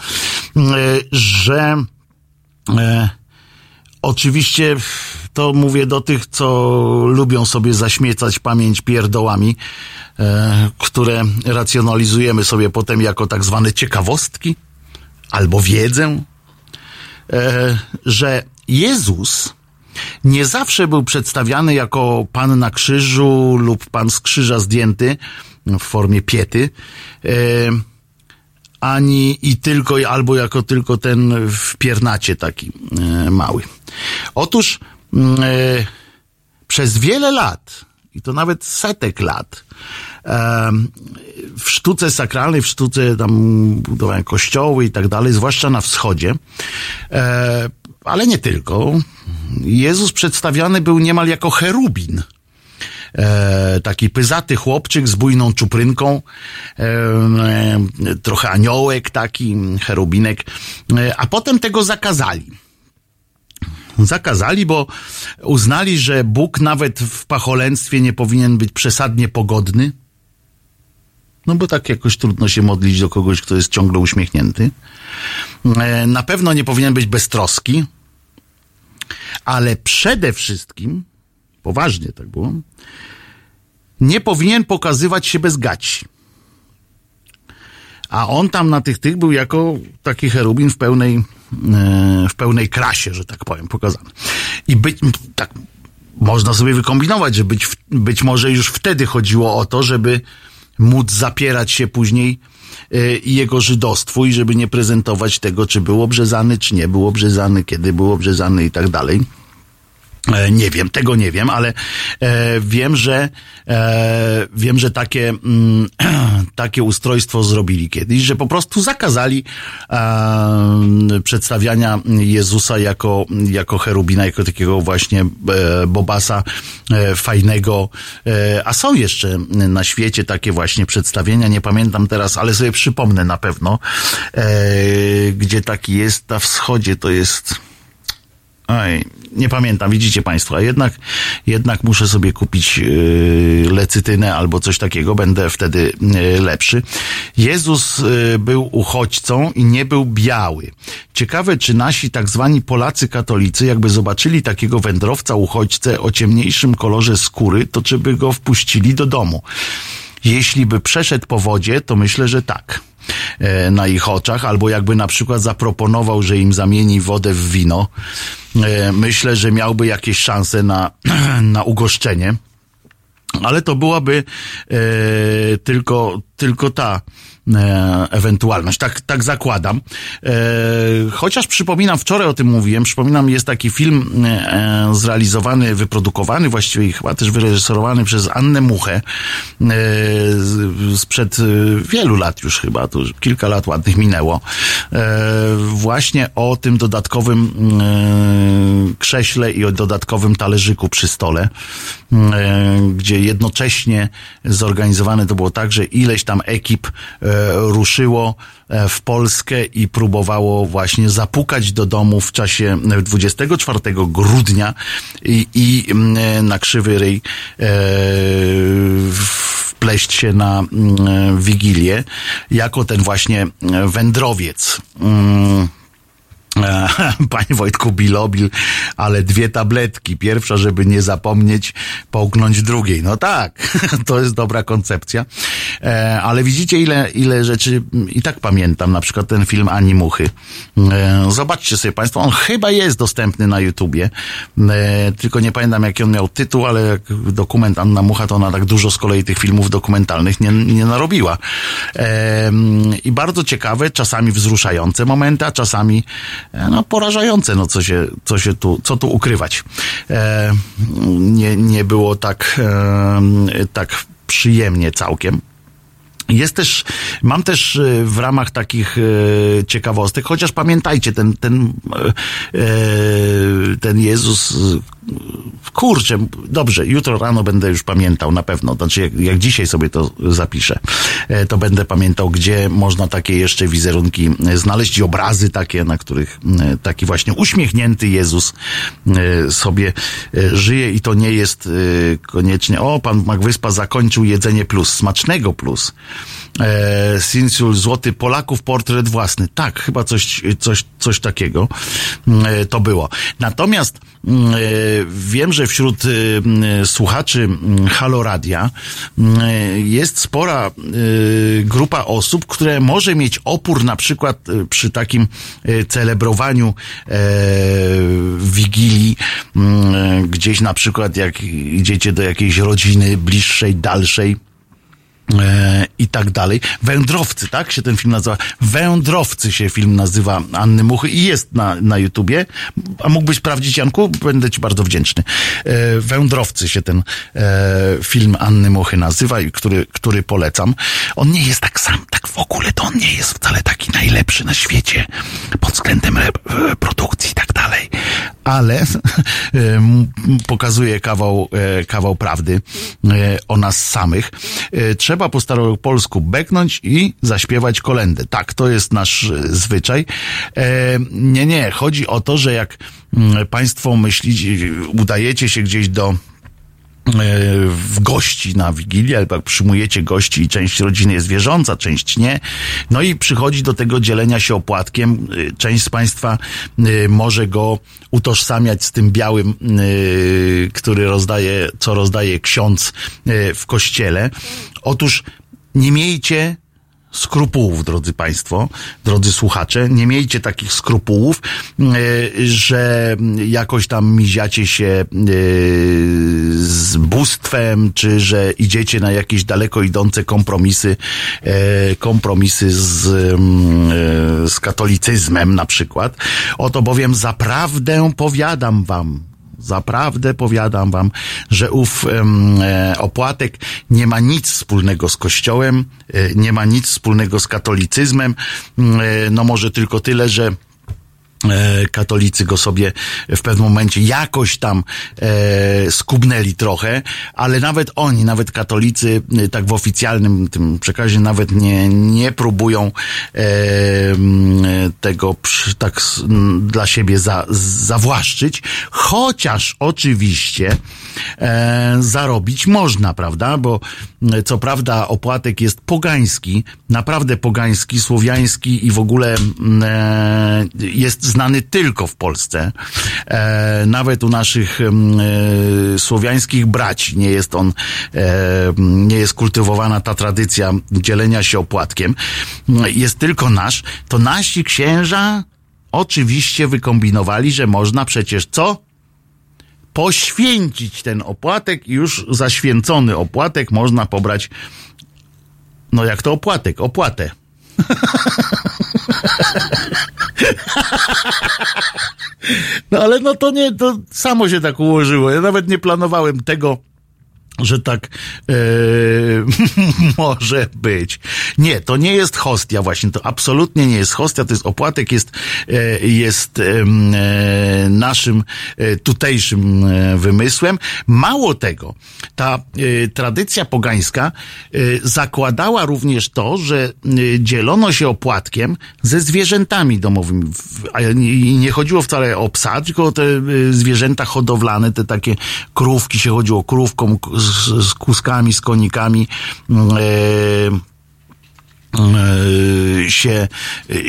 że e, oczywiście to mówię do tych, co lubią sobie zaśmiecać pamięć pierdołami, e, które racjonalizujemy sobie potem jako tak zwane ciekawostki albo wiedzę, e, że Jezus nie zawsze był przedstawiany jako pan na krzyżu lub pan z krzyża zdjęty w formie piety, e, ani i tylko, albo jako tylko ten w piernacie taki e, mały. Otóż mm, e, przez wiele lat, i to nawet setek lat, w sztuce sakralnej, w sztuce tam budowania kościoły i tak dalej, zwłaszcza na wschodzie, ale nie tylko, Jezus przedstawiany był niemal jako cherubin. E, taki pyzaty chłopczyk z bujną czuprynką, e, e, trochę aniołek taki, cherubinek, e, a potem tego zakazali. Zakazali, bo uznali, że Bóg nawet w pacholęstwie nie powinien być przesadnie pogodny. No bo tak jakoś trudno się modlić do kogoś, kto jest ciągle uśmiechnięty. E, Na pewno nie powinien być beztroski, ale przede wszystkim, poważnie tak było, nie powinien pokazywać się bez gaci. A on tam na tych tych był jako taki cherubin w pełnej, e, w pełnej krasie, że tak powiem, pokazany. I być, tak, można sobie wykombinować, że być, być może już wtedy chodziło o to, żeby móc zapierać się później e, jego żydostwu i żeby nie prezentować tego, czy był obrzezany, czy nie był obrzezany, kiedy był obrzezany i tak dalej. E, Nie wiem, tego nie wiem, ale e, wiem, że e, wiem, że takie, mm, takie ustrojstwo zrobili kiedyś, że po prostu zakazali e, przedstawiania Jezusa jako, jako cherubina, jako takiego właśnie e, bobasa e, fajnego. A są jeszcze na świecie takie właśnie przedstawienia, nie pamiętam teraz, ale sobie przypomnę na pewno, gdzie taki jest na wschodzie, to jest... Oj, nie pamiętam, widzicie Państwo, a jednak, jednak muszę sobie kupić yy, lecytynę albo coś takiego, będę wtedy yy, lepszy. Jezus yy, był uchodźcą i nie był biały. Ciekawe, czy nasi tak zwani Polacy katolicy, jakby zobaczyli takiego wędrowca, uchodźcę o ciemniejszym kolorze skóry, to czy by go wpuścili do domu? Jeśli by przeszedł po wodzie, to myślę, że tak na ich oczach, albo jakby na przykład zaproponował, że im zamieni wodę w wino, e, myślę, że miałby jakieś szanse na, na ugoszczenie. Ale to byłaby e, tylko, tylko ta e, ewentualność. Tak, tak zakładam. E, chociaż przypominam, wczoraj o tym mówiłem, przypominam, jest taki film e, zrealizowany, wyprodukowany, właściwie chyba też wyreżyserowany przez Annę Muchę e, sprzed e, wielu lat już chyba, to już kilka lat ładnych minęło. E, właśnie o tym dodatkowym e, krześle i o dodatkowym talerzyku przy stole, e, gdzie jednocześnie zorganizowane to było tak, że ileś tam ekip e, ruszyło e, w Polskę i próbowało właśnie zapukać do domu w czasie e, 24 grudnia i, i mm, e, na krzywy ryj e, wpleść się na mm, Wigilię jako ten właśnie e, wędrowiec. E, Panie Wojtku, bilobil, ale dwie tabletki. Pierwsza, żeby nie zapomnieć, połknąć drugiej. No tak, to jest dobra koncepcja. E, Ale widzicie, ile, ile rzeczy i tak pamiętam. Na przykład ten film Ani Muchy. E, Zobaczcie sobie Państwo, on chyba jest dostępny na YouTubie. Tylko nie pamiętam, jaki on miał tytuł, ale jak dokument Anna Mucha, to ona tak dużo z kolei tych filmów dokumentalnych nie, nie narobiła. I bardzo ciekawe, czasami wzruszające momenty, a czasami no, porażające, no co się, co się tu, co tu ukrywać. E, nie, nie było tak, e, tak przyjemnie całkiem. Jest też, mam też e, w ramach takich e, ciekawostek, chociaż pamiętajcie, ten, ten, e, e, ten Jezus, e, kurczę, dobrze, jutro rano będę już pamiętał na pewno. Znaczy, jak, jak dzisiaj sobie to zapiszę, e, to będę pamiętał, gdzie można takie jeszcze wizerunki znaleźć i obrazy takie, na których taki właśnie uśmiechnięty Jezus e, sobie e, żyje i to nie jest koniecznie, o, pan Magwyspa zakończył jedzenie plus, smacznego plus. E, Sinsul Złoty Polaków, portret własny. Tak, chyba coś, coś, coś takiego e, to było. Natomiast mm, e, wiem, że wśród e, m, słuchaczy m, Halo Radia m, e, jest spora grupa osób, które może mieć opór na przykład przy takim celebrowaniu Wigilii, gdzieś na przykład jak idziecie do jakiejś rodziny bliższej, dalszej, i tak dalej. Wędrowcy, tak się ten film nazywa? Wędrowcy się film nazywa Anny Muchy i jest na, na YouTubie. A mógłbyś sprawdzić, Janku? Będę ci bardzo wdzięczny. E, Wędrowcy się ten e, film Anny Muchy nazywa który, który polecam. On nie jest tak sam, tak w ogóle to on nie jest wcale taki najlepszy na świecie pod względem re, e, produkcji i tak dalej. Ale e, pokazuje kawał, e, kawał prawdy e, o nas samych. Trzeba po staropolsku beknąć i zaśpiewać kolendę. Tak, to jest nasz zwyczaj. Nie, nie, chodzi o to, że jak państwo myślicie, udajecie się gdzieś do w gości na Wigilię, albo przyjmujecie gości i część rodziny jest wierząca, część nie. No i przychodzi do tego dzielenia się opłatkiem. Y, Część z Państwa y, może go utożsamiać z tym białym, y, który rozdaje, co rozdaje ksiądz w kościele. Otóż nie miejcie skrupułów, drodzy Państwo, drodzy słuchacze, nie miejcie takich skrupułów, e, że jakoś tam miziacie się e, z bóstwem, czy że idziecie na jakieś daleko idące kompromisy, e, kompromisy z, mm, z katolicyzmem na przykład. Oto bowiem zaprawdę powiadam wam, Zaprawdę powiadam wam, że ów e, opłatek nie ma nic wspólnego z Kościołem, e, nie ma nic wspólnego z katolicyzmem. Mm, e, No może tylko tyle, że katolicy go sobie w pewnym momencie jakoś tam e, skubnęli trochę, ale nawet oni, nawet katolicy, e, tak w oficjalnym tym przekazie nawet nie, nie próbują e, e, tego tak dla siebie za, zawłaszczyć, chociaż oczywiście e, zarobić można, prawda? Bo co prawda opłatek jest pogański, naprawdę pogański, słowiański i w ogóle m, e, jest znany tylko w Polsce. E, nawet u naszych em, e, słowiańskich braci nie jest on, e, nie jest kultywowana ta tradycja dzielenia się opłatkiem. Jest tylko nasz. To nasi księża oczywiście wykombinowali, że można przecież co? Poświęcić ten opłatek i już zaświęcony opłatek można pobrać, no jak to opłatek? Opłatę. No ale no to nie, to samo się tak ułożyło. Ja nawet nie planowałem tego, że tak e, może być. Nie, to nie jest hostia właśnie, to absolutnie nie jest hostia, to jest opłatek, jest, e, jest e, naszym tutejszym wymysłem. Mało tego, ta tradycja pogańska zakładała również to, że dzielono się opłatkiem ze zwierzętami domowymi. A nie, nie chodziło wcale o psa, tylko o te zwierzęta hodowlane, te takie krówki, się chodziło krówką, k- z, z kuskami, z konikami. e, się,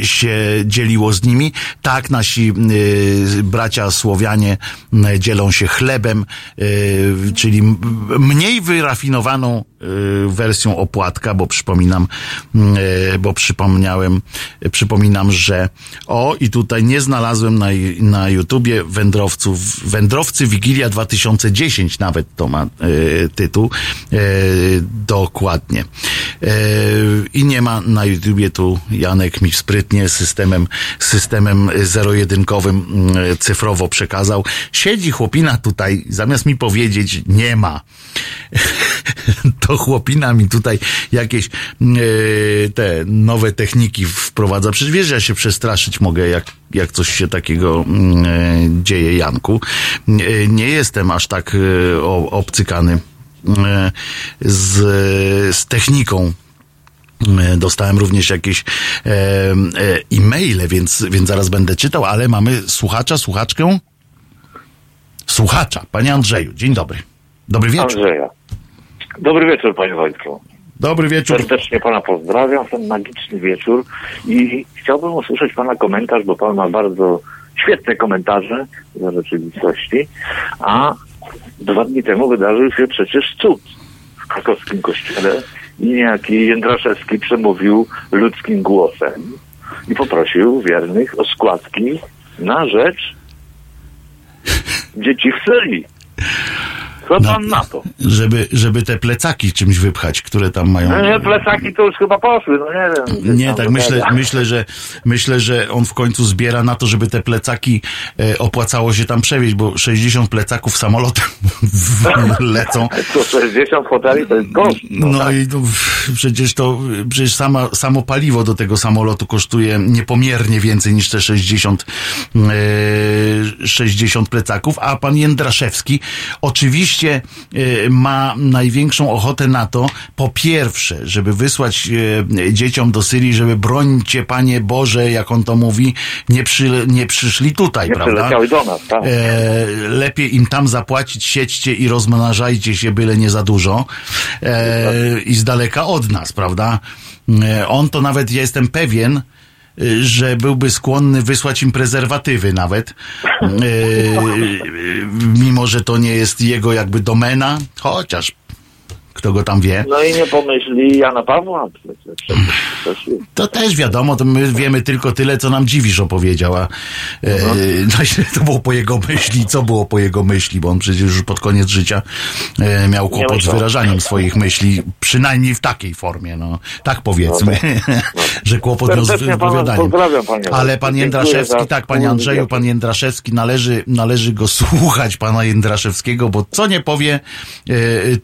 się dzieliło z nimi. Tak, nasi e, bracia Słowianie m, dzielą się chlebem, e, czyli mniej wyrafinowaną e, wersją opłatka, bo przypominam, e, bo przypomniałem, e, przypominam, że o i tutaj nie znalazłem na, na YouTubie wędrowców, wędrowcy Wigilia 2010 nawet to ma e, tytuł, e, dokładnie. E, I nie ma ma na YouTubie tu Janek mi sprytnie systemem, systemem zero-jedynkowym mm, cyfrowo przekazał. Siedzi chłopina tutaj, zamiast mi powiedzieć nie ma, to chłopina mi tutaj jakieś e, te nowe techniki wprowadza. Przecież wiesz, ja się przestraszyć mogę, jak, jak coś się takiego e, dzieje, Janku. E, Nie jestem aż tak o- obcykany z, z techniką. E, Dostałem również jakieś e, e, e-maile, więc, więc zaraz będę czytał, ale mamy słuchacza, słuchaczkę? Słuchacza, panie Andrzeju, dzień dobry. Dobry wieczór. Andrzeja. Dobry wieczór, panie Wojtku. Dobry wieczór. Serdecznie pana pozdrawiam ten magiczny wieczór i chciałbym usłyszeć pana komentarz, bo pan ma bardzo świetne komentarze za rzeczywistości, a dwa dni temu wydarzył się przecież cud w krakowskim kościele niejaki Jędraszewski przemówił ludzkim głosem i poprosił wiernych o składki na rzecz dzieci w celi. Co No. pan na to? Żeby, żeby te plecaki czymś wypchać, które tam mają. No nie, plecaki to już chyba poszły, no nie wiem. Nie, tak to myślę, myślę, że myślę, że on w końcu zbiera na to, żeby te plecaki e, opłacało się tam przewieźć, bo 60 plecaków samolotem lecą. Co 60 foteli to jest koszt. No, No tak. i to, przecież to przecież sama, samo paliwo do tego samolotu kosztuje niepomiernie więcej niż te 60, e, 60 plecaków, a pan Jędraszewski oczywiście e, ma największą ochotę na to, po pierwsze, żeby wysłać e, dzieciom do Syrii, żeby brońcie Panie Boże, jak on to mówi, nie, przy, nie przyszli tutaj, Nie prawda? do nas, tak. E, lepiej im tam zapłacić, siedźcie i rozmnażajcie się, byle nie za dużo. I z daleka od nas, prawda? On to nawet, ja jestem pewien, że byłby skłonny wysłać im prezerwatywy nawet, e, mimo że to nie jest jego jakby domena, chociaż kto go tam wie. No i nie pomyśli Jana Pawła. To też wiadomo, to my wiemy tylko tyle, co nam dziwisz opowiedział, a e, no, to było po jego myśli, co było po jego myśli, bo on przecież już pod koniec życia e, miał kłopot z wyrażaniem swoich myśli, przynajmniej w takiej formie, no tak powiedzmy, że kłopot miał z wypowiadaniem. Ale pan Jędraszewski, tak, panie Andrzeju, pan Jędraszewski, należy, należy go słuchać, pana Jędraszewskiego, bo co nie powie, e,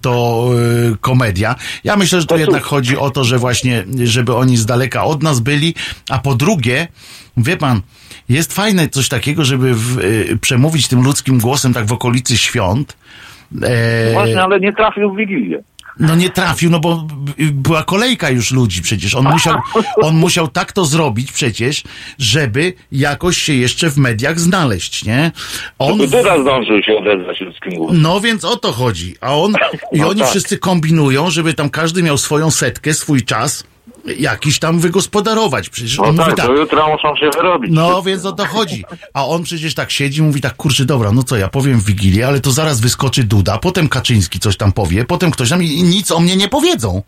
to e, komedia. Ja myślę, że to To jednak chodzi o to, że właśnie, żeby oni z daleka od nas byli, a po drugie, wie pan, jest fajne coś takiego, żeby w, e, przemówić tym ludzkim głosem tak w okolicy świąt. E, Właśnie, ale nie trafił w Wigilię. No nie trafił, no bo była kolejka już ludzi przecież. On musiał, on musiał tak to zrobić przecież, żeby jakoś się jeszcze w mediach znaleźć, nie? On, On... Teraz zdążył się odezwać ludzkim głosem. no więc o to chodzi. A on, i No oni tak. wszyscy kombinują, żeby tam każdy miał swoją setkę, swój czas, jakiś tam wygospodarować. Przecież No on tak, mówi tak. muszą się wyrobić. No, więc o to chodzi. A on przecież tak siedzi, mówi tak, kurczę, dobra, no co, ja powiem w Wigilię, ale to zaraz wyskoczy Duda, potem Kaczyński coś tam powie, potem ktoś tam i i nic o mnie nie powiedzą.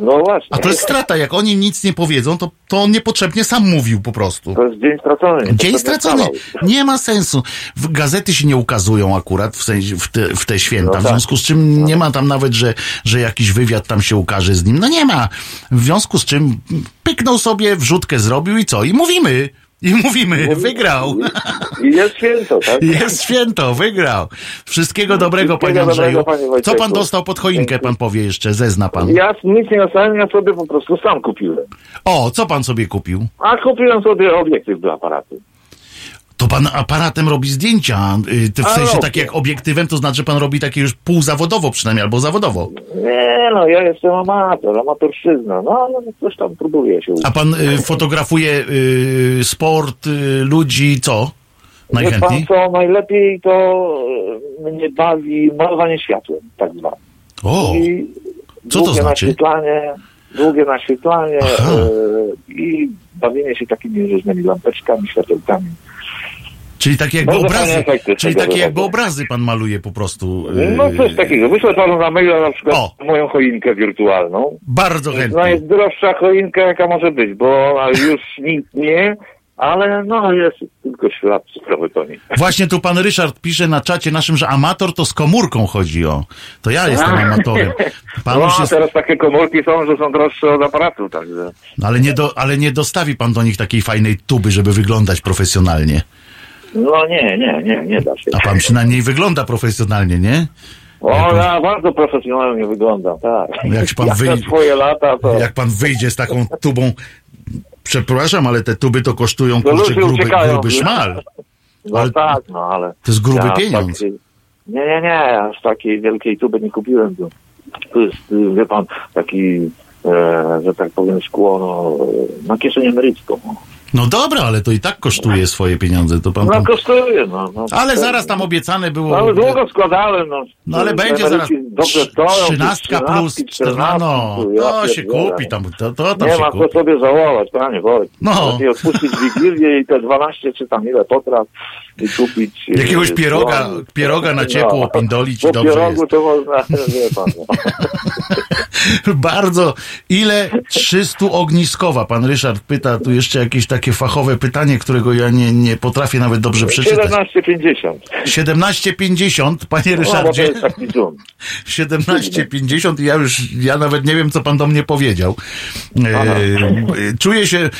No właśnie. A to jest strata, jak oni nic nie powiedzą, to, to on niepotrzebnie sam mówił po prostu. To jest dzień stracony. Dzień stracony. Nie ma sensu. W gazety się nie ukazują akurat w, sensie, w, te, w te święta. No W tak. związku z czym nie ma tam nawet, że, że jakiś wywiad tam się ukaże z nim. No nie ma. W związku z czym pyknął sobie, wrzutkę zrobił i co? I mówimy. I mówimy, wygrał. Jest święto, tak? Jest święto, wygrał. Wszystkiego dobrego, panie Wszystkiego Andrzeju. dobrego, panie Co pan dostał pod choinkę, pan powie jeszcze, zezna pan. Ja nic nie dostałem, ja sobie po prostu sam kupiłem. O, co pan sobie kupił? A kupiłem sobie obiektyw do aparatu. To pan aparatem robi zdjęcia, y, w A, sensie robię. tak jak obiektywem, to znaczy pan robi takie już półzawodowo przynajmniej, albo zawodowo. Nie no, ja jestem amator, amatorszczyzna. No, ale coś tam próbuję się A pan y, fotografuje y, sport, y, ludzi, co? Wie pan Najchętniej? co, najlepiej to e, mnie bawi malowanie światłem, tak zwane. O, I co to długie znaczy? naświetlanie, długie naświetlanie e, i bawienie się takimi różnymi lampeczkami, światełkami. Czyli takie jakby Bardzo obrazy, czyli takie jakby obrazy pan maluje po prostu. y, No coś takiego. Wyślę panu na maila na przykład O. moją choinkę wirtualną. Bardzo No chętnie. jest droższa choinka jaka może być, bo już nic nie ale no jest tylko ślad cyfrowy koni. Właśnie tu pan Ryszard pisze na czacie naszym, że amator to z komórką chodzi o. To ja jestem amatorem. Pan No, a jest, teraz takie komórki są, że są droższe od aparatu, także... ale, nie do, ale nie dostawi pan do nich takiej fajnej tuby, żeby wyglądać profesjonalnie. No nie, nie, nie, nie da się. A pan przynajmniej wygląda profesjonalnie, nie? O, ja bardzo profesjonalnie wyglądam, tak. Jak pan Jak lata, to... Jak pan wyjdzie z taką tubą. Przepraszam, ale te tuby to kosztują To kurczę gruby, uciekają. gruby szmal. No ale- tak, no ale... To jest gruby ja pieniądz. takiej- Nie, nie, nie, aż takiej wielkiej tuby nie kupiłem. To, jest, wie pan, taki, e, że tak powiem, szkło no, e, na kieszeń emerycką. No dobra, ale to i tak kosztuje swoje pieniądze. To pan No tam... kosztuje, no. no Ale zaraz tam obiecane No, było. ale długo składałem, no. No ale będzie zaraz Dobrze stoją. trzynastka plus czternastka. No, to się kupi tam. To, to tam Nie ma co sobie żałować, panie Wojt. No. Lepiej odpuścić Wigilię i te 12 czy tam ile potraw i kupić... e, Jakiegoś pieroga, pieroga na ciepło No. pindolić i Po dobrze pierogu jest. to można, wie pan. No. Bardzo. Ile 300 ogniskowa? Pan Ryszard pyta tu jeszcze jakieś takie fachowe pytanie, którego ja nie, nie potrafię nawet dobrze przeczytać. 17,50. 17,50, panie No, Ryszardzie. jest taki zoom. 17,50 i ja już, ja nawet nie wiem, co pan do mnie powiedział. E, Aha. czuję się e,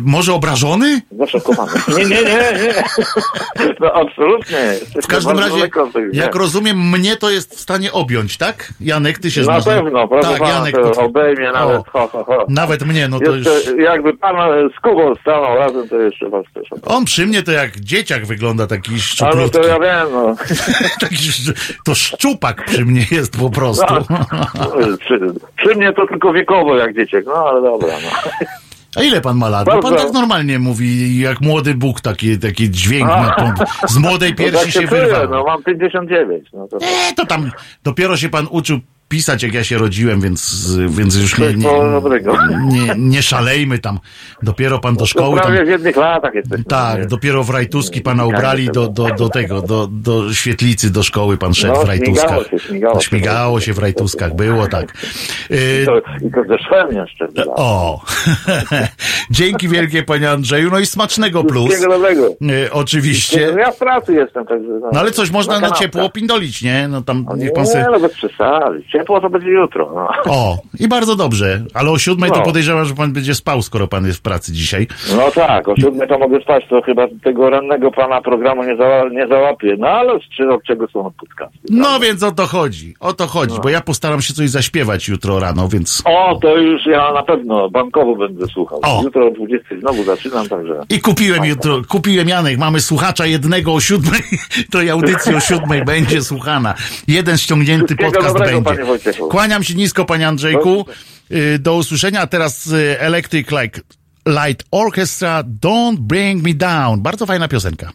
może obrażony? Zaszokowany. Nie, nie, nie, nie. No absolutnie. W każdym razie, jak rozumiem, mnie to jest w stanie objąć, tak? Janek, ty się Na znasz. pewno, proszę Tak, Janek. to obejmie nawet, ho, ho, ho. Nawet mnie, no to już... Jeszcze, jakby pan e, z Kubą razem, to jeszcze was też. On przy mnie to jak dzieciak wygląda, taki no szczuplutki. to ja wiem, no. taki, to szczupak przy mnie jest po prostu. No, przy, przy mnie to tylko wiekowo jak dzieciak, no ale dobra, no. A ile pan ma lat? Bo pan tak normalnie mówi, jak młody Bóg, taki, taki dźwięk A. ma, pan, z młodej No piersi tak się wyrwał. no mam 59, no to... E, to tam dopiero się pan uczył pisać, jak ja się rodziłem, więc, więc już nie, nie, nie, nie szalejmy tam. Dopiero pan do To szkoły tam... w jednych latach jesteśmy. Tak, dopiero w rajtuski pana ubrali do, do, do tego, do, do świetlicy, do szkoły pan szedł No, w rajtuskach. śmigało się, w rajtuskach, było tak. Y, I to, I to ze szwem jeszcze. o, dzięki wielkie panie Andrzeju, no i smacznego plus. Y, oczywiście. Ja w pracy jestem, także... No ale coś można na ciepło pindolić, nie? No tam No niech pan nie, se... no bez przesady. Ciepło to będzie jutro. No. O, i bardzo dobrze, ale o siódmej to No. podejrzewam, że pan będzie spał, skoro pan jest w pracy dzisiaj. no tak, o siódmej to mogę spać, to chyba tego rannego pana programu nie, zała, nie załapię. No ale z czy- od czego są podcasty? No więc o to chodzi, o to chodzi, bo ja postaram się coś zaśpiewać jutro rano, więc... O, to już ja na pewno bankowo będę słuchał. O. Jutro o 20 znowu zaczynam, także... I kupiłem jutro, kupiłem Janek, mamy słuchacza jednego o siódmej, to audycja o siódmej będzie słuchana. Jeden ściągnięty podcast dobrego, będzie. Wojciechu. Kłaniam się nisko, panie Andrzejku. Y, Do usłyszenia. A teraz y, Electric Like Light Orchestra, Don't Bring Me Down. Bardzo fajna piosenka.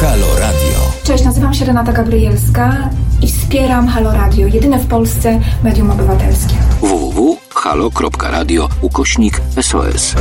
Halo Radio. Cześć, nazywam się Renata Gabrielska i wspieram Halo Radio, jedyne w Polsce medium obywatelskie. www.halo.radio ukośnik SOS.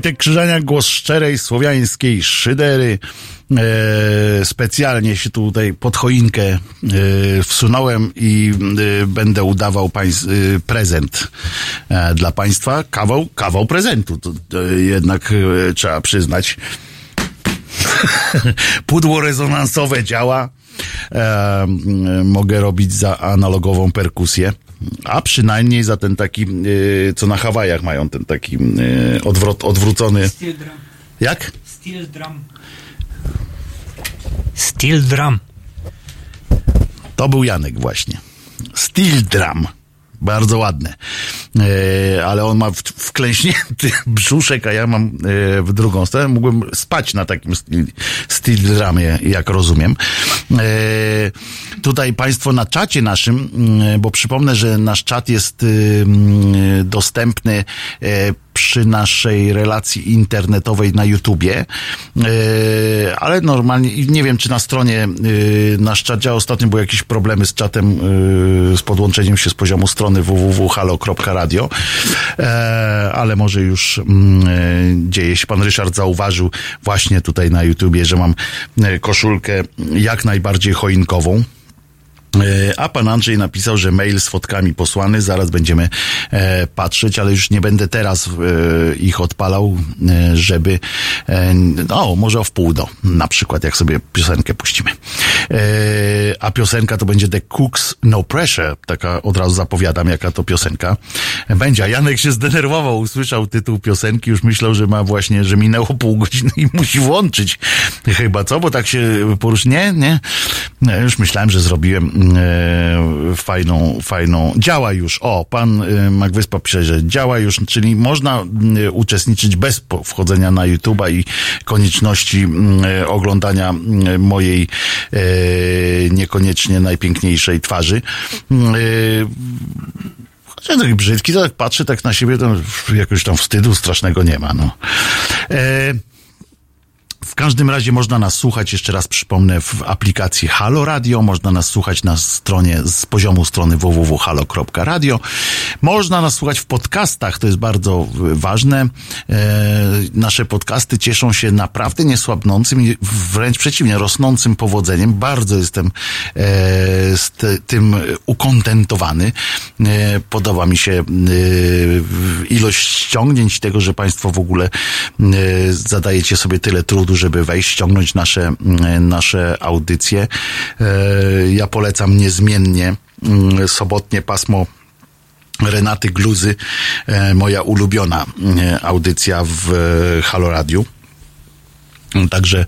Wojtek Krzyżaniak, głos szczerej słowiańskiej szydery. E, specjalnie się tutaj pod choinkę e, wsunąłem i e, będę udawał państw, e, prezent e, dla państwa. Kawał, kawał prezentu, to, to jednak e, trzeba przyznać. Pudło rezonansowe działa. Mogę robić za analogową perkusję. A przynajmniej za ten taki, e, co na Hawajach mają, ten taki e, odwrot, odwrócony. Steel drum. Jak? Steel drum. Steel drum. To był Janek właśnie. Steel drum. Bardzo ładne. E, ale on ma wklęśnięty brzuszek, a ja mam e, w drugą stronę. Mógłbym spać na takim steel, drumie, jak rozumiem. E, tutaj Państwo na czacie naszym, mm, bo przypomnę, że nasz czat jest mm, dostępny przy naszej relacji internetowej na YouTubie, e, ale normalnie, nie wiem czy na stronie e, nasz czat działa. Ostatnio były jakieś problemy z czatem, e, z podłączeniem się z poziomu strony www.halo.radio, ale może już mm, dzieje się. Pan Ryszard zauważył właśnie tutaj na YouTubie, że mam koszulkę jak najbardziej choinkową. E, A pan Andrzej napisał, że mail z fotkami posłany, zaraz będziemy e, patrzeć, ale już nie będę teraz e, ich odpalał, e, żeby, e, no może o wpół do, na przykład, jak sobie piosenkę puścimy. E, a piosenka to będzie The Cooks No Pressure, taka od razu zapowiadam, jaka to piosenka będzie. A Janek się zdenerwował, usłyszał tytuł piosenki, już myślał, że ma właśnie, że minęło pół godziny i musi włączyć chyba, co? Bo tak się porusz... Nie, nie. Już myślałem, że zrobiłem e, fajną, fajną. Działa już. O, pan e, Magwyspa pisze, że działa już, czyli można e, uczestniczyć bez wchodzenia na YouTube'a i konieczności m, e, oglądania m, mojej e, niekoniecznie najpiękniejszej twarzy. M, e, Chociaż taki brzydki, to tak patrzę tak na siebie, to jakoś tam wstydu strasznego nie ma, no. W każdym razie można nas słuchać, jeszcze raz przypomnę, w aplikacji Halo Radio, można nas słuchać na stronie, z poziomu strony www.halo.radio. Można nas słuchać w podcastach, to jest bardzo y, ważne. E, nasze podcasty cieszą się naprawdę niesłabnącym i wręcz przeciwnie, rosnącym powodzeniem. Bardzo jestem e, z tym ukontentowany. E, podoba mi się ilość ściągnięć tego, że Państwo w ogóle zadajecie sobie tyle trudu, żeby wejść, ściągnąć nasze, mm, nasze audycje. E, Ja polecam niezmiennie mm, sobotnie pasmo Renaty Gluzy, e, moja ulubiona e, audycja w e, Halo Radiu. Także,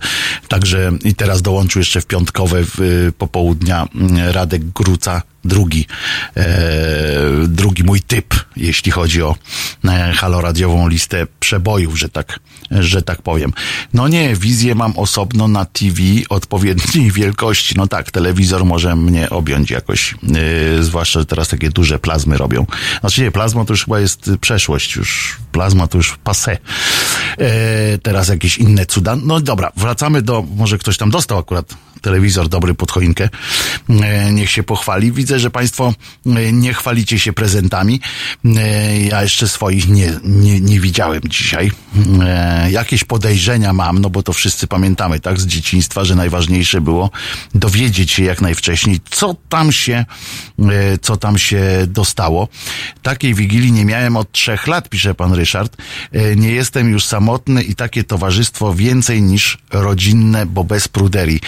także i teraz dołączył jeszcze w piątkowe w, popołudnia mm, Radek Gruca, drugi, e, drugi mój typ, jeśli chodzi o e, haloradiową listę przebojów, że tak, że tak powiem. No nie, wizję mam osobno na TV odpowiedniej wielkości. No tak, telewizor może mnie objąć jakoś, e, zwłaszcza, że teraz takie duże plazmy robią. Znaczy nie, plazma to już chyba jest przeszłość, już plazma to już passé. E, teraz jakieś inne cuda. No dobra, wracamy do, może ktoś tam dostał akurat telewizor dobry pod choinkę. E, Niech się pochwali. Widzę, że Państwo e, nie chwalicie się prezentami. E, Ja jeszcze swoich nie, nie, nie widziałem dzisiaj. E, Jakieś podejrzenia mam, no bo to wszyscy pamiętamy, tak, z dzieciństwa, że najważniejsze było dowiedzieć się jak najwcześniej, co tam się, e, co tam się dostało. Takiej wigilii nie miałem od trzech lat, pisze pan Ryszard. E, Nie jestem już samotny i takie towarzystwo więcej niż rodzinne, bo bez pruderii.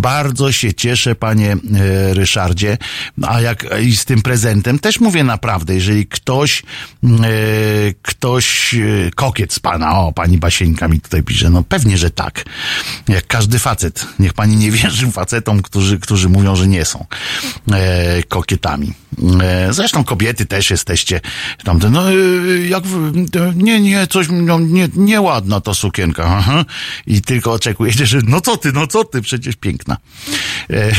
Bardzo się cieszę, panie e, Ryszardzie. A jak i z tym prezentem też mówię naprawdę, jeżeli ktoś, ktoś, e, kokiet z pana, o, pani Basieńka mi tutaj pisze, no pewnie, że tak. Jak każdy facet. Niech pani nie wierzy facetom, którzy, którzy mówią, że nie są e, kokietami. E, zresztą kobiety też jesteście tamte, no e, jak, nie, nie, coś, no, nie, nieładna ta sukienka, aha. I tylko oczekujecie, że no co ty, no co ty, przecież piękna. E,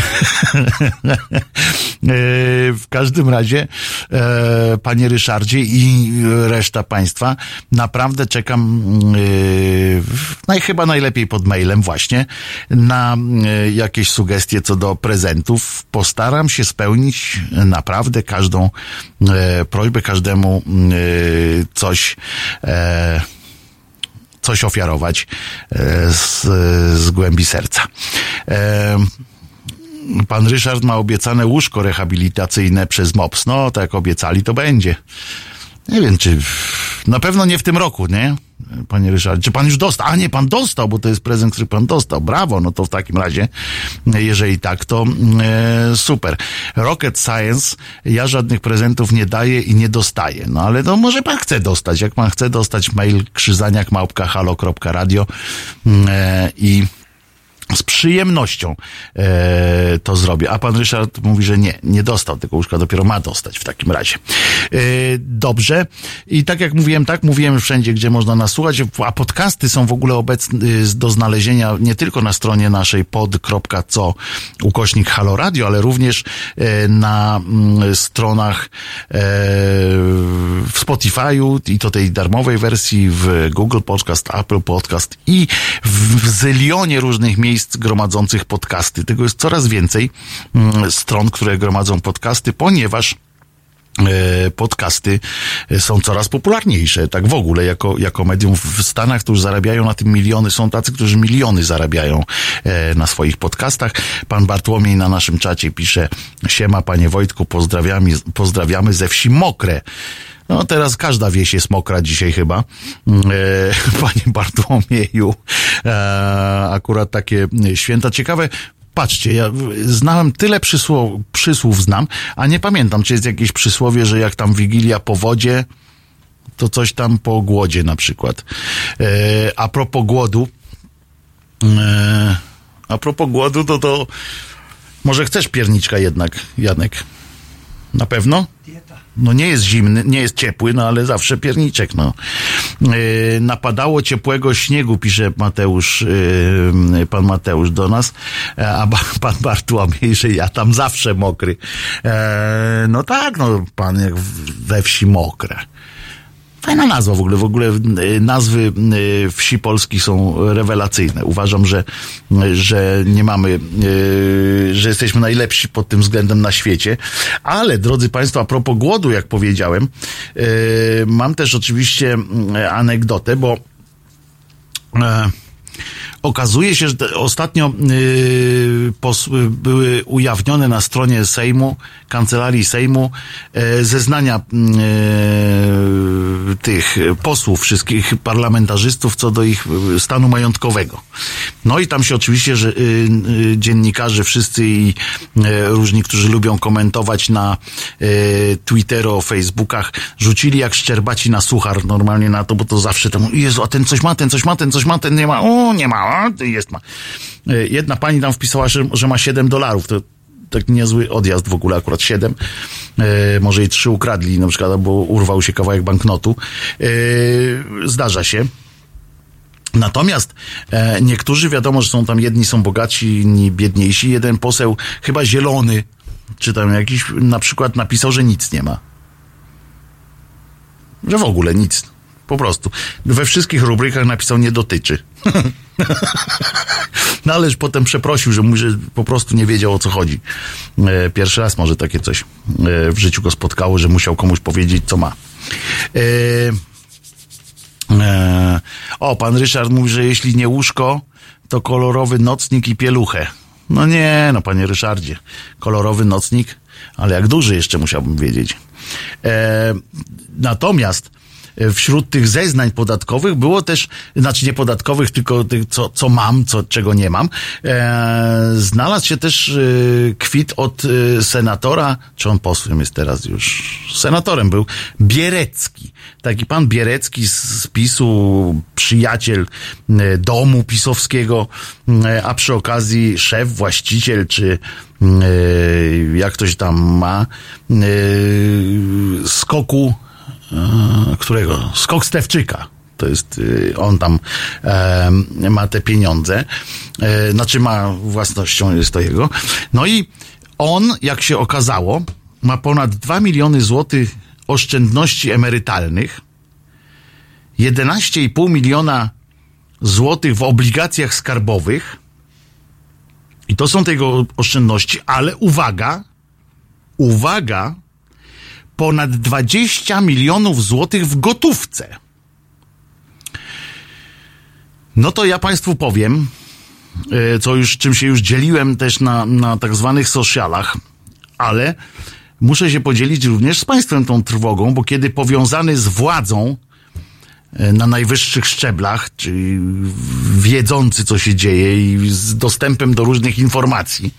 E, w każdym razie, e, panie Ryszardzie i reszta państwa, naprawdę czekam e, naj, chyba najlepiej pod mailem właśnie na e, jakieś sugestie co do prezentów. Postaram się spełnić naprawdę każdą e, prośbę, każdemu coś e, coś ofiarować e, z, z głębi serca. E, Pan Ryszard ma obiecane łóżko rehabilitacyjne przez MOPS. No, tak obiecali, to będzie. Nie wiem, czy. Na pewno nie w tym roku, nie? Panie Ryszard, czy pan już dostał? A nie, pan dostał, bo to jest prezent, który pan dostał. Brawo, no to w takim razie, jeżeli tak, to e, super. Rocket Science, ja żadnych prezentów nie daję i nie dostaję. No ale to może pan chce dostać. Jak pan chce dostać mail krzyzaniak małpka halo.radio e, i z przyjemnością e, to zrobię. A pan Ryszard mówi, że nie, nie dostał tego łóżka, dopiero ma dostać w takim razie. E, dobrze. I tak jak mówiłem, tak mówiłem wszędzie, gdzie można nas słuchać, a podcasty są w ogóle obecne y, do znalezienia nie tylko na stronie naszej pod.co ukośnik Halo Radio, ale również e, na mm, stronach e, w Spotify'u i to tej darmowej wersji w Google Podcast, Apple Podcast i w zylionie różnych miejsc gromadzących podcasty. Tego jest coraz więcej mm, stron, które gromadzą podcasty, ponieważ e, podcasty są coraz popularniejsze, tak w ogóle, jako, jako medium w Stanach, już zarabiają na tym miliony, są tacy, którzy miliony zarabiają e, na swoich podcastach. Pan Bartłomiej na naszym czacie pisze, siema panie Wojtku, pozdrawiamy, pozdrawiamy ze wsi Mokre. No teraz każda wieś jest mokra dzisiaj chyba. E, panie Bartłomieju, e, akurat takie święta. Ciekawe, Patrzcie, ja znałem tyle przysłów, przysłów znam, a nie pamiętam, czy jest jakieś przysłowie, że jak tam Wigilia po wodzie, to coś tam po głodzie na przykład. E, a propos głodu, a propos głodu, to to może chcesz pierniczka jednak, Janek? Na pewno? No nie jest zimny, nie jest ciepły, no ale zawsze pierniczek, no. Yy, napadało ciepłego śniegu, pisze Mateusz, yy, pan Mateusz do nas, e, a pan Bartłomiej, że ja tam zawsze mokry. E, no tak, no pan jak we wsi mokre. Fajna nazwa w ogóle. W ogóle y, nazwy y, wsi polskich są rewelacyjne. Uważam, że, że nie mamy, y, że jesteśmy najlepsi pod tym względem na świecie. Ale, drodzy Państwo, a propos głodu, jak powiedziałem, mam też oczywiście anegdotę, bo e, Okazuje się, że ostatnio y, były ujawnione na stronie Sejmu, kancelarii Sejmu, e, zeznania yy, tych posłów, wszystkich parlamentarzystów co do ich y, stanu majątkowego. No i tam się oczywiście, że y, y, dziennikarze wszyscy i y, różni, którzy lubią komentować na y, Twitterze, Facebookach, rzucili jak szczerbaci na suchar normalnie na to, bo to zawsze tam, Jezu, a ten coś ma, ten coś ma, ten coś ma, ten nie ma, o, nie ma, a, jest ma. Y, Jedna pani tam wpisała, że, że ma 7 dolarów, to tak niezły odjazd w ogóle, akurat siedem. E, może i trzy ukradli, na przykład, albo urwał się kawałek banknotu. E, zdarza się. Natomiast e, niektórzy wiadomo, że są tam jedni są bogaci, inni biedniejsi. Jeden poseł, chyba zielony, czy tam jakiś, na przykład napisał, że nic nie ma. Że w ogóle nic. Po prostu. We wszystkich rubrykach napisał nie dotyczy. no ależ potem przeprosił, że mówi, że po prostu nie wiedział o co chodzi. E, pierwszy raz może takie coś e, w życiu go spotkało, że musiał komuś powiedzieć, co ma. E, o, pan Ryszard mówi, że jeśli nie łóżko, to kolorowy nocnik i pieluchę. No nie, no panie Ryszardzie, kolorowy nocnik, ale jak duży jeszcze musiałbym wiedzieć. E, natomiast wśród tych zeznań podatkowych było też, znaczy nie podatkowych, tylko tych, co, co mam, co, czego nie mam, e, znalazł się też e, kwit od e, senatora, czy on posłem jest teraz już, senatorem był, Bierecki. Taki pan Bierecki z, z PiSu, przyjaciel e, domu pisowskiego, e, a przy okazji szef, właściciel, czy e, jak ktoś tam ma, e, skoku, e, którego? Skok Stewczyka. To jest, y, on tam e, ma te pieniądze, e, znaczy ma własnością, jest to jego. No i on, jak się okazało, ma ponad 2 miliony złotych oszczędności emerytalnych, 11,5 miliona złotych w obligacjach skarbowych, i to są tego oszczędności, ale uwaga, uwaga, ponad 20 milionów złotych w gotówce. No to ja Państwu powiem, e, co już, czym się już dzieliłem też na, na tak zwanych socialach, ale muszę się podzielić również z Państwem tą trwogą, bo kiedy powiązany z władzą e, na najwyższych szczeblach, czyli wiedzący, co się dzieje i z dostępem do różnych informacji,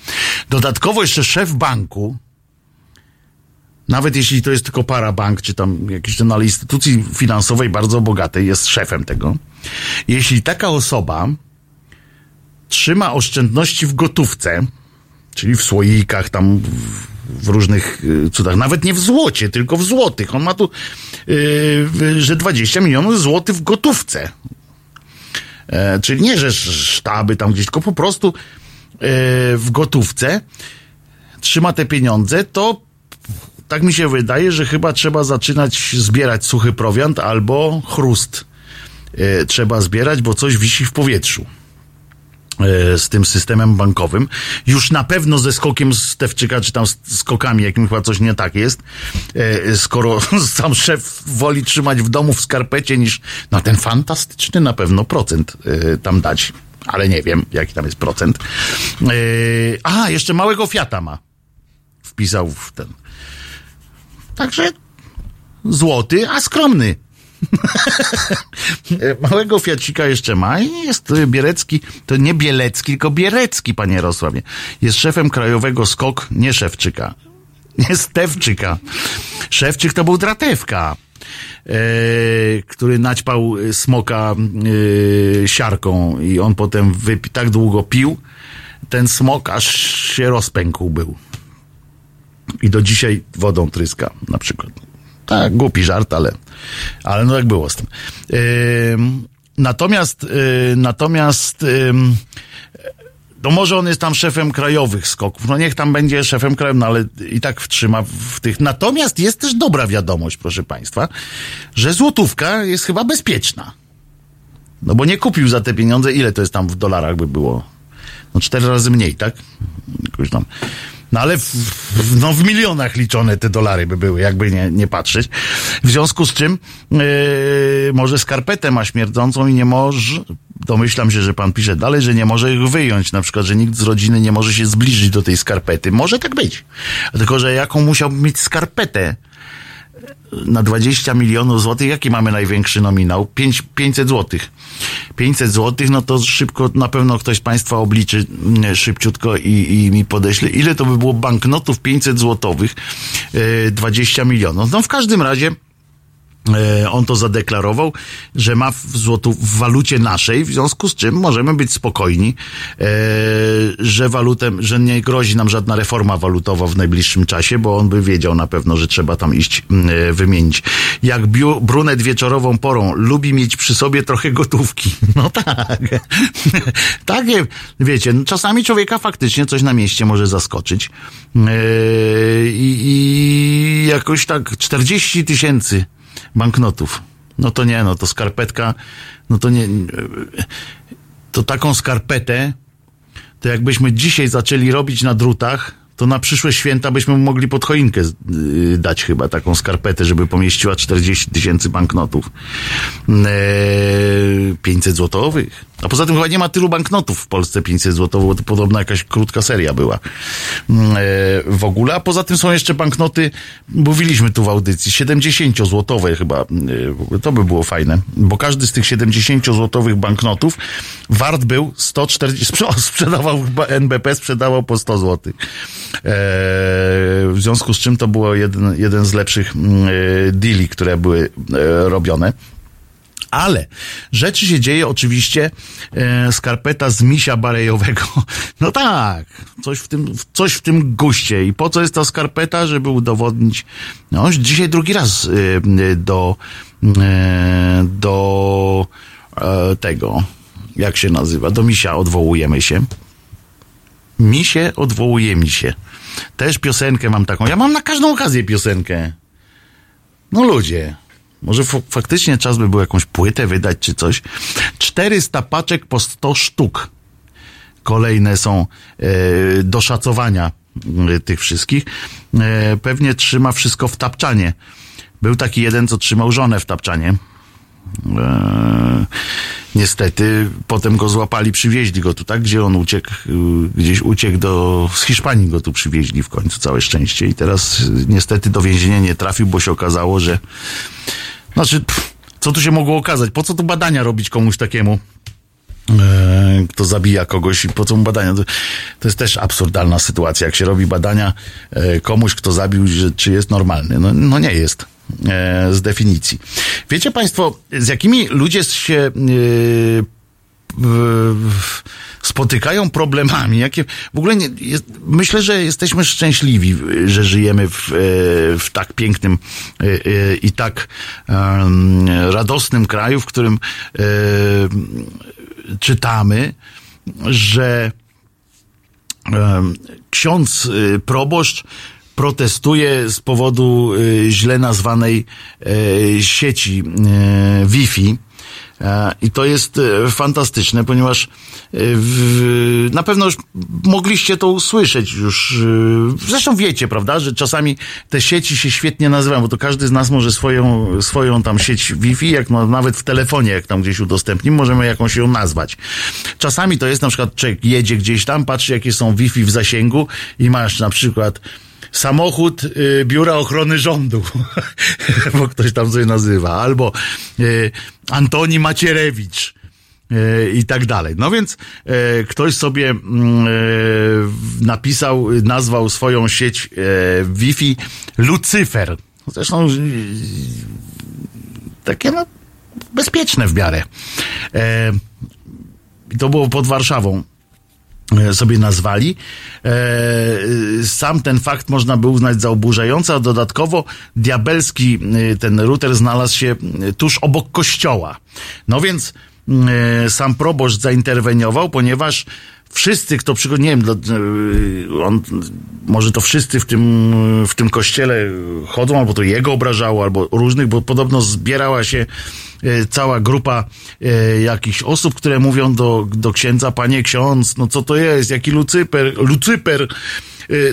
dodatkowo jeszcze szef banku, nawet jeśli to jest tylko parabank, czy tam jakiś ten, ale instytucji finansowej bardzo bogatej jest szefem tego. Jeśli taka osoba trzyma oszczędności w gotówce, czyli w słoikach, tam w, w różnych y, cudach, nawet nie w złocie, tylko w złotych. On ma tu, yy, że 20 milionów złotych w gotówce. E, czyli nie, że sztaby tam gdzieś, tylko po prostu e, w gotówce trzyma te pieniądze, to tak mi się wydaje, że chyba trzeba zaczynać zbierać suchy prowiant albo chrust. E, trzeba zbierać, bo coś wisi w powietrzu e, z tym systemem bankowym. Już na pewno ze skokiem Stewczyka, czy tam skokami, jakim chyba coś nie tak jest, e, skoro sam szef woli trzymać w domu w skarpecie niż na ten fantastyczny na pewno procent e, tam dać. Ale nie wiem, jaki tam jest procent. E, a, jeszcze małego Fiata ma. Wpisał w ten. Także złoty, a skromny. Małego Fiacika jeszcze ma i jest y, Bierecki, to nie Bielecki, tylko Bierecki, panie Jarosławie. Jest szefem krajowego SKOK, nie Szewczyka. Nie Stewczyka. Szewczyk to był Dratewka, e, który naćpał smoka e, siarką i on potem wypi- tak długo pił, ten smok aż się rozpękł był. I do dzisiaj wodą tryska, na przykład. Tak, głupi żart, ale, ale no jak było z tym. Ym, natomiast, y, natomiast, ym, no może on jest tam szefem krajowych skoków. No niech tam będzie szefem krajowym, no ale i tak wtrzyma w tych. Natomiast jest też dobra wiadomość, proszę Państwa, że złotówka jest chyba bezpieczna. No bo nie kupił za te pieniądze, ile to jest tam w dolarach by było? No cztery razy mniej, tak? Jakoś tam. No ale w, no w milionach liczone te dolary by były, jakby nie, nie patrzeć. W związku z czym yy, może skarpetę ma śmierdzącą i nie może, domyślam się, że pan pisze dalej, że nie może ich wyjąć, na przykład, że nikt z rodziny nie może się zbliżyć do tej skarpety. Może tak być. Tylko, że jaką musiałby mieć skarpetę na 20 milionów złotych, jaki mamy największy nominał? 5, 500 złotych. 500 złotych, no to szybko, na pewno ktoś z Państwa obliczy mm, szybciutko i, i mi podeśle. Ile to by było banknotów 500 złotowych? Yy, 20 milionów. No w każdym razie E, On to zadeklarował, że ma w, złotu, w walucie naszej, w związku z czym możemy być spokojni, e, że walutem, że nie grozi nam żadna reforma walutowa w najbliższym czasie, bo on by wiedział na pewno, że trzeba tam iść e, wymienić. Jak biu, brunet wieczorową porą lubi mieć przy sobie trochę gotówki. No tak. Takie, wiecie, no czasami człowieka faktycznie coś na mieście może zaskoczyć. E, I, i jakoś tak 40 tysięcy banknotów. No to nie, no to skarpetka, no to nie, to taką skarpetę, to jakbyśmy dzisiaj zaczęli robić na drutach, to na przyszłe święta byśmy mogli pod choinkę yy, dać chyba taką skarpetę, żeby pomieściła 40 tysięcy banknotów. Eee, 500 złotowych. A poza tym chyba nie ma tylu banknotów w Polsce 500 złotowych, bo to podobno jakaś krótka seria była Mm, e, w ogóle. A poza tym są jeszcze banknoty, mówiliśmy tu w audycji, 70-złotowe chyba. e, To by było fajne, bo każdy z tych 70-złotowych banknotów wart był 140, sprze- sprzedawał NBP, sprzedawał po 100 zł. w związku z czym to było jeden, jeden z lepszych mm, e, deali, które były e, robione. Ale rzeczy się dzieje oczywiście e, skarpeta z misia barejowego. No tak, coś w tym, coś w tym guście. I po co jest ta skarpeta? Żeby udowodnić, no dzisiaj drugi raz e, do, e, do e, tego, jak się nazywa, do misia odwołujemy się. Misie odwołuje mi się. Też piosenkę mam taką. Ja mam na każdą okazję piosenkę. No ludzie. Może faktycznie czas by było jakąś płytę wydać czy coś. 400 paczek po 100 sztuk. Kolejne są e, do szacowania e, tych wszystkich. E, pewnie trzyma wszystko w tapczanie. Był taki jeden, co trzymał żonę w tapczanie. E, niestety potem go złapali, przywieźli go tu, tak? Gdzie on uciekł, y, gdzieś uciekł do, z Hiszpanii go tu przywieźli w końcu, całe szczęście. I teraz niestety do więzienia nie trafił, bo się okazało, że znaczy, pff, co tu się mogło okazać? Po co tu badania robić komuś takiemu? e, kto zabija kogoś i po co mu badania. To, jest też absurdalna sytuacja, jak się robi badania e, komuś, kto zabił, czy jest normalny. No, no nie jest e, z definicji. Wiecie Państwo, z jakimi ludzie się spotykają problemami, jakie w ogóle nie, jest, myślę, że jesteśmy szczęśliwi, że żyjemy w, e, w tak pięknym e, e, i tak radosnym kraju, w którym czytamy, że ksiądz proboszcz protestuje z powodu źle nazwanej sieci Wi-Fi. E, I to jest e, fantastyczne, ponieważ e, na pewno już mogliście to usłyszeć już. Zresztą wiecie, prawda, że czasami te sieci się świetnie nazywają, bo to każdy z nas może swoją, swoją tam sieć Wi-Fi, jak no, nawet w telefonie, jak tam gdzieś udostępnimy, możemy jakąś ją nazwać. Czasami to jest na przykład, człowiek jedzie gdzieś tam, patrzy jakie są Wi-Fi w zasięgu i masz na przykład samochód y, Biura Ochrony Rządu, bo ktoś tam sobie nazywa, albo y, Antoni Macierewicz y, i tak dalej. No więc y, ktoś sobie y, napisał, nazwał swoją sieć y, Wi-Fi Lucyfer. Zresztą takie no, bezpieczne w miarę. E, I to było pod Warszawą e, sobie nazwali. E, sam ten fakt można by uznać za oburzający, a dodatkowo diabelski e, ten router znalazł się e, tuż obok kościoła. No więc e, sam proboszcz zainterweniował, ponieważ wszyscy, kto przychodzi, nie wiem, e, on, może to wszyscy w tym, w tym kościele chodzą, albo to jego obrażało, albo różnych, bo podobno zbierała się e, cała grupa e, jakichś osób, które mówią do, do księdza, panie ksiądz, no co to jest, jaki Lucyper, Lucyper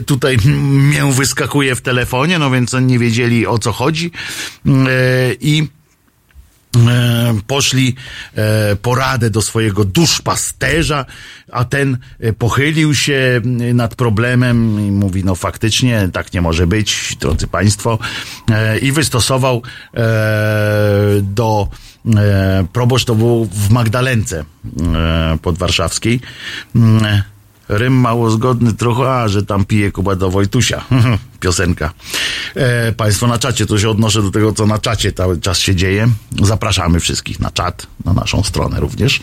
tutaj mię wyskakuje w telefonie, no więc oni nie wiedzieli o co chodzi. I poszli e, poradę do swojego duszpasterza, a ten e, pochylił się m, nad problemem i mówi, no faktycznie tak nie może być, drodzy państwo, e, i wystosował e, do e, proboszcz to był w Magdalence e, podwarszawskiej. Rym mało zgodny trochę, a że tam pije Kuba do Wojtusia. Piosenka. e, Państwo na czacie, to się odnoszę do tego, co na czacie cały czas się dzieje. Zapraszamy wszystkich na czat, na naszą stronę również.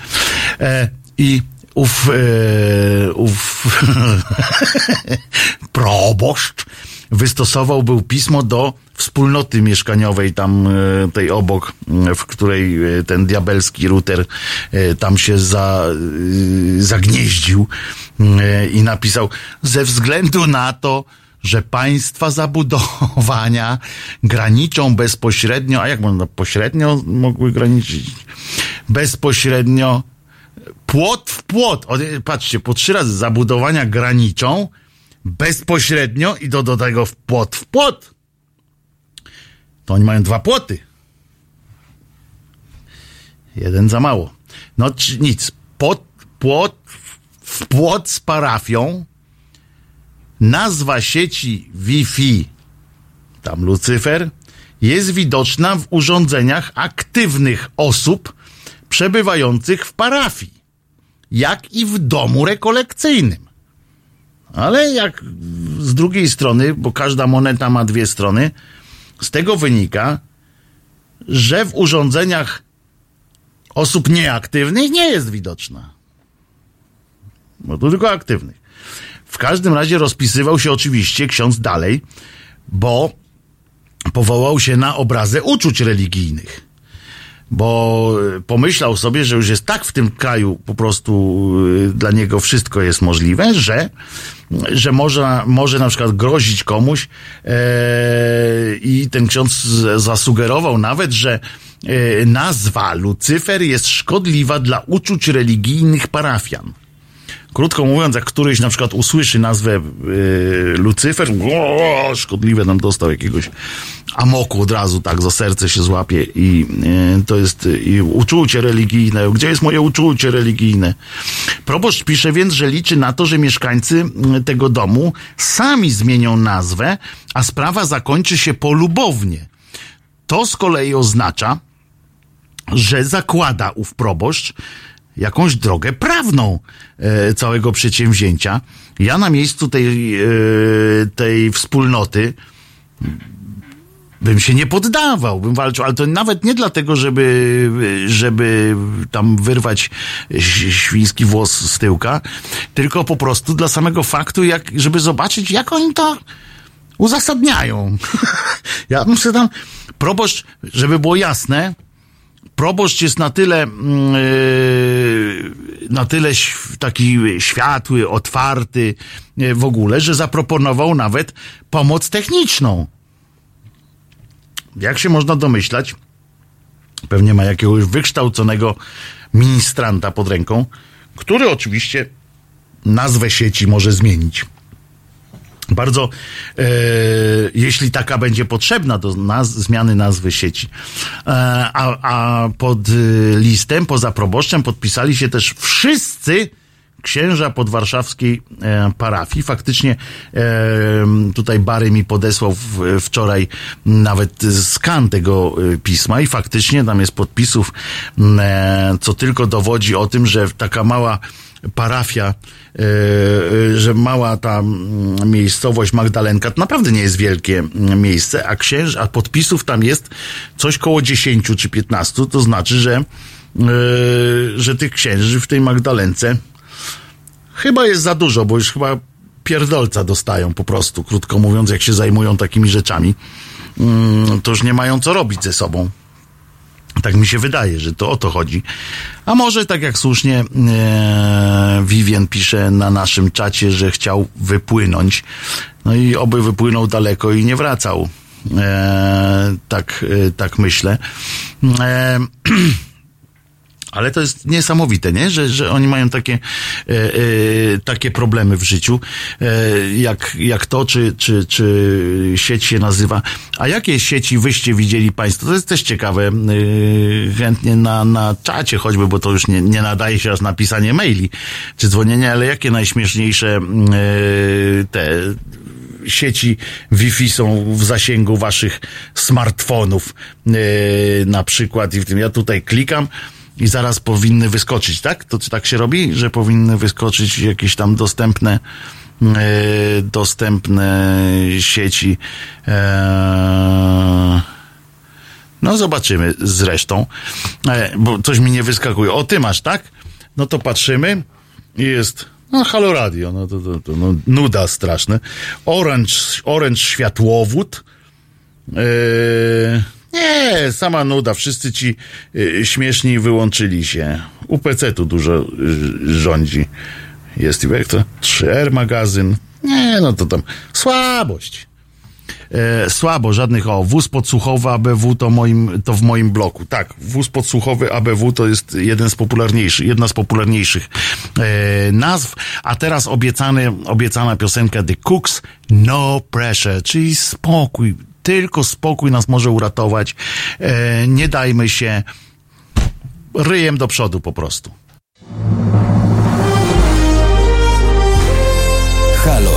E, I ów, e, ów proboszcz wystosował był pismo do wspólnoty mieszkaniowej tam e, tej obok, w której e, ten diabelski router e, tam się za, zagnieździł i napisał ze względu na to, że państwa zabudowania graniczą bezpośrednio, a jak można pośrednio mogły graniczyć? Bezpośrednio płot w płot. O, patrzcie, po trzy razy zabudowania graniczą bezpośrednio i do, do tego w płot w płot. To oni mają dwa płoty. Jeden za mało. No nic. Pod, płot w płot z parafią. Nazwa sieci Wi-Fi, tam Lucyfer, jest widoczna w urządzeniach aktywnych osób przebywających w parafii, jak i w domu rekolekcyjnym. Ale jak z drugiej strony, bo każda moneta ma dwie strony, z tego wynika, że w urządzeniach osób nieaktywnych nie jest widoczna. Bo to tylko aktywnych. W każdym razie rozpisywał się oczywiście ksiądz dalej, bo powołał się na obrazę uczuć religijnych bo y, pomyślał sobie, że już jest tak w tym kraju po prostu y, dla niego wszystko jest możliwe, że, że może, może na przykład grozić komuś e, i ten ksiądz zasugerował nawet, że e, nazwa Lucyfer jest szkodliwa dla uczuć religijnych parafian. Krótko mówiąc, jak któryś na przykład usłyszy nazwę y, Lucyfer, o, szkodliwe nam dostał jakiegoś amoku od razu, tak, za serce się złapie i y, to jest y, i uczucie religijne. Gdzie jest moje uczucie religijne? Proboszcz pisze więc, że liczy na to, że mieszkańcy tego domu sami zmienią nazwę, a sprawa zakończy się polubownie. To z kolei oznacza, że zakłada ów proboszcz jakąś drogę prawną e, całego przedsięwzięcia. Ja na miejscu tej, e, tej wspólnoty bym się nie poddawał, bym walczył, ale to nawet nie dlatego, żeby, żeby tam wyrwać świński włos z tyłka, tylko po prostu dla samego faktu, jak, żeby zobaczyć, jak oni to uzasadniają. ja sobie tam, proboszcz, żeby było jasne, proboszcz jest na tyle, mm, yy, na tyle taki światły, otwarty yy, w ogóle, że zaproponował nawet pomoc techniczną. Jak się można domyślać, pewnie ma jakiegoś wykształconego ministranta pod ręką, który oczywiście nazwę sieci może zmienić. Bardzo, e, jeśli taka będzie potrzebna do naz- zmiany nazwy sieci. E, a, a pod e, listem, poza proboszczem, podpisali się też wszyscy księża podwarszawskiej e, parafii. Faktycznie e, tutaj Bary mi podesłał wczoraj nawet skan tego pisma i faktycznie tam jest podpisów, co tylko dowodzi o tym, że taka mała parafia, e, e, że mała ta mm, miejscowość Magdalenka to naprawdę nie jest wielkie mm, miejsce, a księż, a podpisów tam jest coś koło 10 czy 15, to znaczy, że, e, że tych księży w tej Magdalence chyba jest za dużo, bo już chyba pierdolca dostają po prostu, krótko mówiąc, jak się zajmują takimi rzeczami, mm, to już nie mają co robić ze sobą. Tak mi się wydaje, że to o to chodzi. A może tak jak słusznie e, Vivien pisze na naszym czacie, że chciał wypłynąć. No i oby wypłynął daleko i nie wracał. E, tak, e, tak myślę. E, ale to jest niesamowite, nie? Że, że oni mają takie, e, e, takie problemy w życiu, e, jak, jak to, czy, czy, czy sieć się nazywa. A jakie sieci wyście widzieli Państwo? To jest też ciekawe. E, chętnie na, na czacie choćby, bo to już nie, nie nadaje się aż na pisanie maili czy dzwonienie, ale jakie najśmieszniejsze e, te sieci Wi-Fi są w zasięgu waszych smartfonów e, na przykład i w tym ja tutaj klikam i zaraz powinny wyskoczyć, tak? To czy tak się robi, że powinny wyskoczyć jakieś tam dostępne e, dostępne sieci. E, no zobaczymy zresztą, e, bo coś mi nie wyskakuje. O, ty masz, tak? No to patrzymy i jest, no Halo Radio, no to, to, to no, nuda straszne. Orange, Orange Światłowód. E, nie, sama nuda. Wszyscy ci e, śmieszni wyłączyli się. UPC tu dużo e, rządzi. Jest i jak to? 3R magazyn. Nie, no to tam słabość. E, słabo, żadnych o, wóz podsłuchowy ABW to, moim, to w moim bloku. Tak, wóz podsłuchowy ABW to jest jeden z popularniejszych, jedna z popularniejszych e, nazw, a teraz obiecany, obiecana piosenka The Cooks, No Pressure, czyli spokój, tylko spokój nas może uratować, e, nie dajmy się ryjem do przodu po prostu. Halo.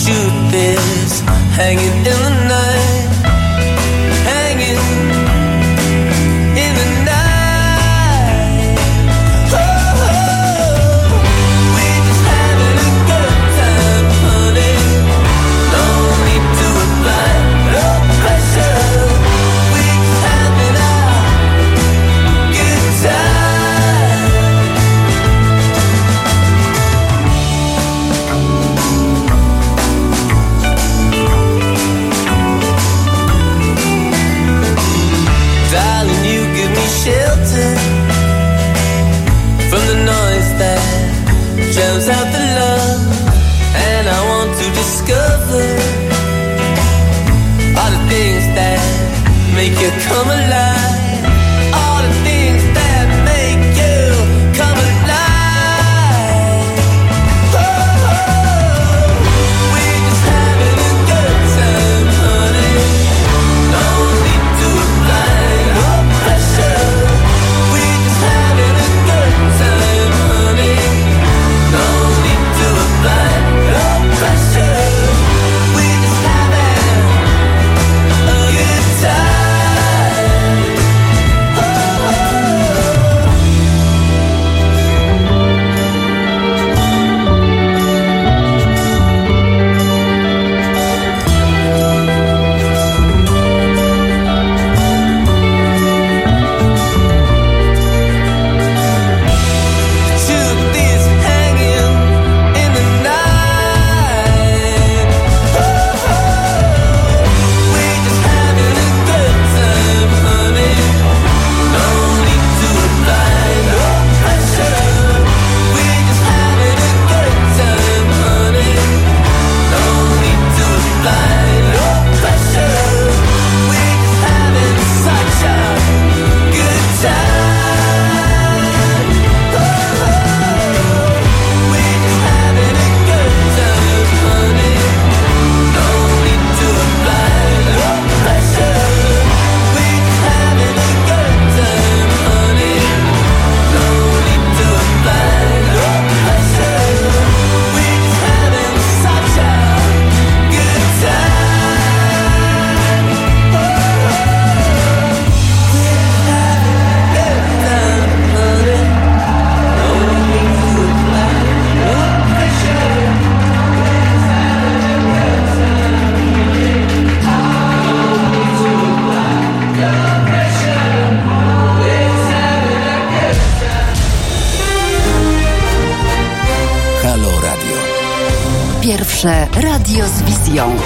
shoot this. Hanging in the night. Radio z wizją.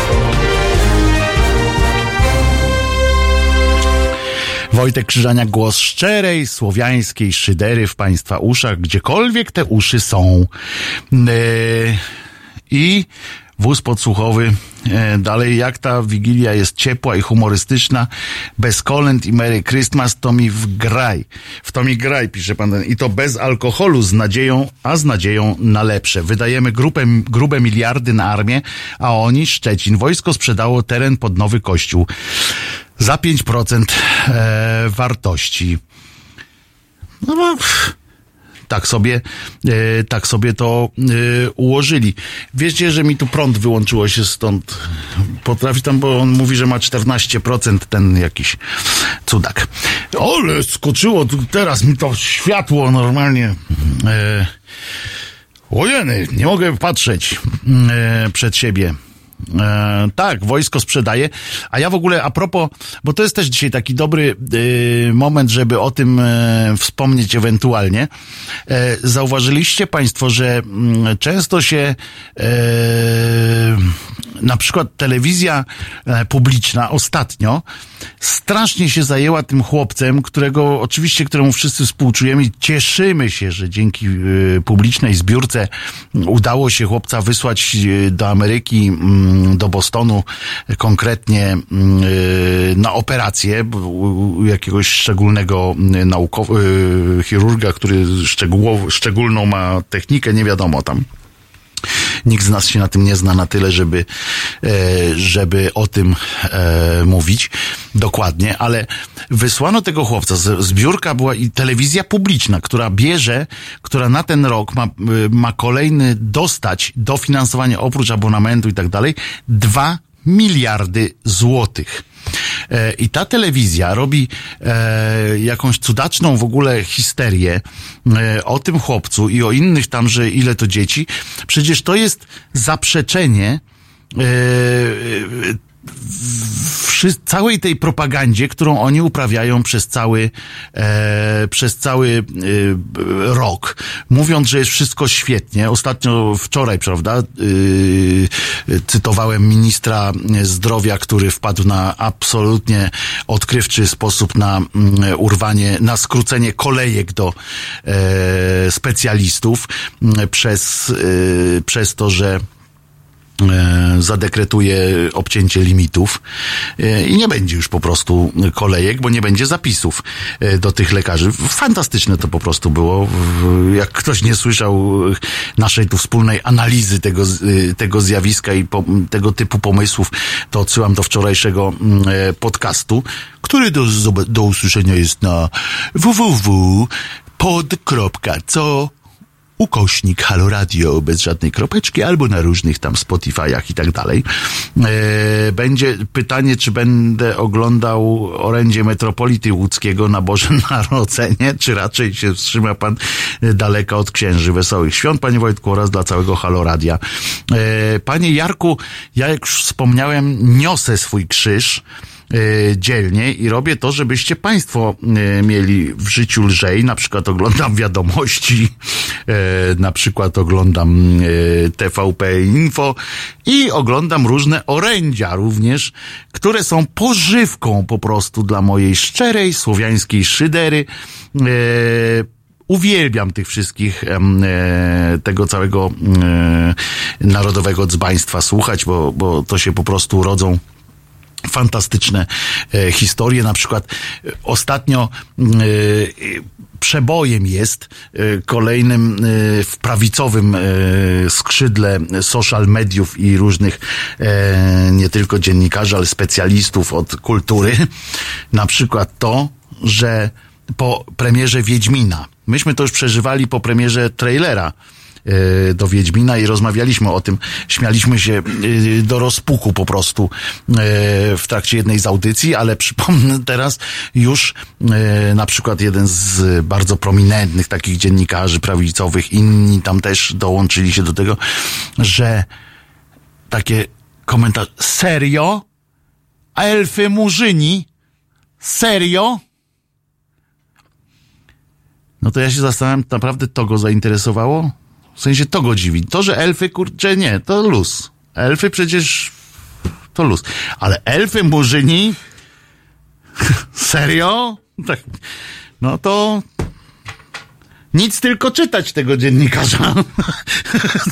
Wojtek Krzyżania, głos szczerej, słowiańskiej szydery w Państwa uszach, gdziekolwiek te uszy są. Yy, I wóz podsłuchowy. E, Dalej, jak ta wigilia jest ciepła i humorystyczna, bez kolęd i Merry Christmas, to mi wgraj. W to mi graj, pisze pan. ten. I to bez alkoholu, z nadzieją, a z nadzieją na lepsze. Wydajemy grupę, grube miliardy na armię, a oni, Szczecin, wojsko sprzedało teren pod nowy kościół za 5% e, wartości. No bo pff, tak sobie, e, tak sobie to e, ułożyli. Wiecie, że mi tu prąd wyłączyło się stąd. Potrafi tam, bo on mówi, że ma 14% ten jakiś cudak. Ale skoczyło teraz mi to światło normalnie. E, ojeny, nie mogę patrzeć e, przed siebie. E, tak, wojsko sprzedaje. A ja w ogóle a propos, bo to jest też dzisiaj taki dobry e, moment, żeby o tym e, wspomnieć ewentualnie. E, zauważyliście Państwo, że mm, często się e, na przykład telewizja e, publiczna ostatnio strasznie się zajęła tym chłopcem, którego oczywiście, któremu wszyscy współczujemy i cieszymy się, że dzięki e, publicznej zbiórce udało się chłopca wysłać e, do Ameryki, mm, do Bostonu konkretnie mm, na operację jakiegoś szczególnego naukowego chirurga, który szczegółowo, szczególną ma technikę, nie wiadomo tam. Nikt z nas się na tym nie zna na tyle, żeby, e, żeby o tym e, mówić dokładnie, ale wysłano tego chłopca. Z- Zbiórka była i telewizja publiczna, która bierze, która na ten rok ma, y, ma kolejny dostać dofinansowanie oprócz abonamentu i tak dalej, dwa miliardy złotych. E, I ta telewizja robi e, jakąś cudaczną w ogóle histerię e, o tym chłopcu i o innych tam, że ile to dzieci. Przecież to jest zaprzeczenie wszy- całej tej propagandzie, którą oni uprawiają przez cały, e, przez cały e, rok, mówiąc, że jest wszystko świetnie. Ostatnio, wczoraj, prawda, e, cytowałem ministra zdrowia, który wpadł na absolutnie odkrywczy sposób na mm, urwanie, na skrócenie kolejek do e, specjalistów mm, przez, e, przez to, że zadekretuje obcięcie limitów e, i nie będzie już po prostu kolejek, bo nie będzie zapisów e, do tych lekarzy. Fantastyczne to po prostu było. Jak ktoś nie słyszał e, naszej tu wspólnej analizy tego, e, tego zjawiska i po, tego typu pomysłów, to odsyłam do wczorajszego mm, e, podcastu, który do, do usłyszenia jest na www.pod.co ukośnik Halo Radio bez żadnej kropeczki albo na różnych tam Spotify'ach i tak dalej. E, będzie pytanie, czy będę oglądał orędzie Metropolity Łódzkiego na Boże Narodzenie, czy raczej się wstrzyma pan daleka od księży. Wesołych świąt, panie Wojtku, oraz dla całego Halo Radia. E, panie Jarku, ja jak już wspomniałem, niosę swój krzyż dzielnie i robię to, żebyście Państwo e, mieli w życiu lżej. Na przykład oglądam wiadomości, e, na przykład oglądam e, TVP Info i oglądam różne orędzia również, które są pożywką po prostu dla mojej szczerej słowiańskiej szydery. E, Uwielbiam tych wszystkich, e, tego całego e, narodowego dzbaństwa słuchać, bo, bo to się po prostu rodzą fantastyczne e, historie. Na przykład e, ostatnio e, przebojem jest kolejnym w prawicowym skrzydle social mediów i różnych nie tylko dziennikarzy, ale specjalistów od kultury. Na przykład to, że po premierze Wiedźmina, myśmy to już przeżywali po premierze trailera, do Wiedźmina i rozmawialiśmy o tym, śmialiśmy się e, do rozpuku po prostu e, w trakcie jednej z audycji, ale przypomnę teraz już e, na przykład jeden z bardzo prominentnych takich dziennikarzy prawicowych, inni tam też dołączyli się do tego, że takie komentarze, serio? Elfy murzyni? Serio? No to ja się zastanawiam, naprawdę to go zainteresowało? W sensie to go dziwi. To, że elfy, kurczę, nie, to luz. Elfy przecież to luz. Ale elfy murzyni? Serio? Tak. No to nic tylko czytać tego dziennikarza.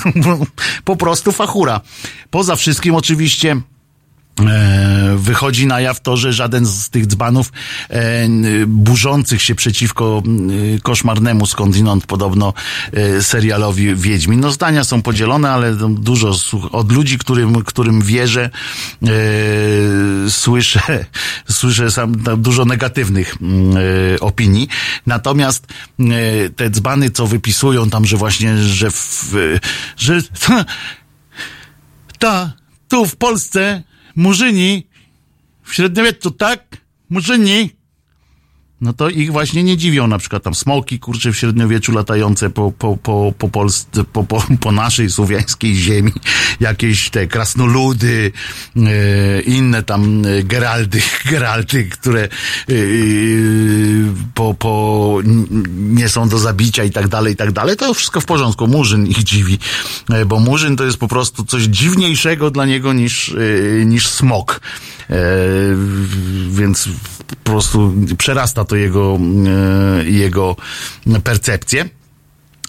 po prostu fachura. Poza wszystkim oczywiście wychodzi na jaw to, że żaden z tych dzbanów e, burzących się przeciwko e, koszmarnemu skądinąd podobno e, serialowi Wiedźmin. No zdania są podzielone, ale no, dużo od ludzi, którym, którym wierzę, e, słyszę, słyszę sam tam dużo negatywnych e, opinii. Natomiast e, te dzbany, co wypisują tam, że właśnie, że w, że ta, tu w Polsce Murzyni w średniowieczu, tak? Murzyni. No to ich właśnie nie dziwią, na przykład tam smoki, kurcze w średniowieczu latające po, po, po, po Polsce, po, po, po naszej słowiańskiej ziemi, jakieś te krasnoludy, e, inne tam e, geraldy, geraldy, które e, po, po, nie są do zabicia i tak dalej, i tak dalej, to wszystko w porządku. Murzyn ich dziwi, bo Murzyn to jest po prostu coś dziwniejszego dla niego niż, niż smok. Więc po prostu przerasta to jego, e, jego percepcję.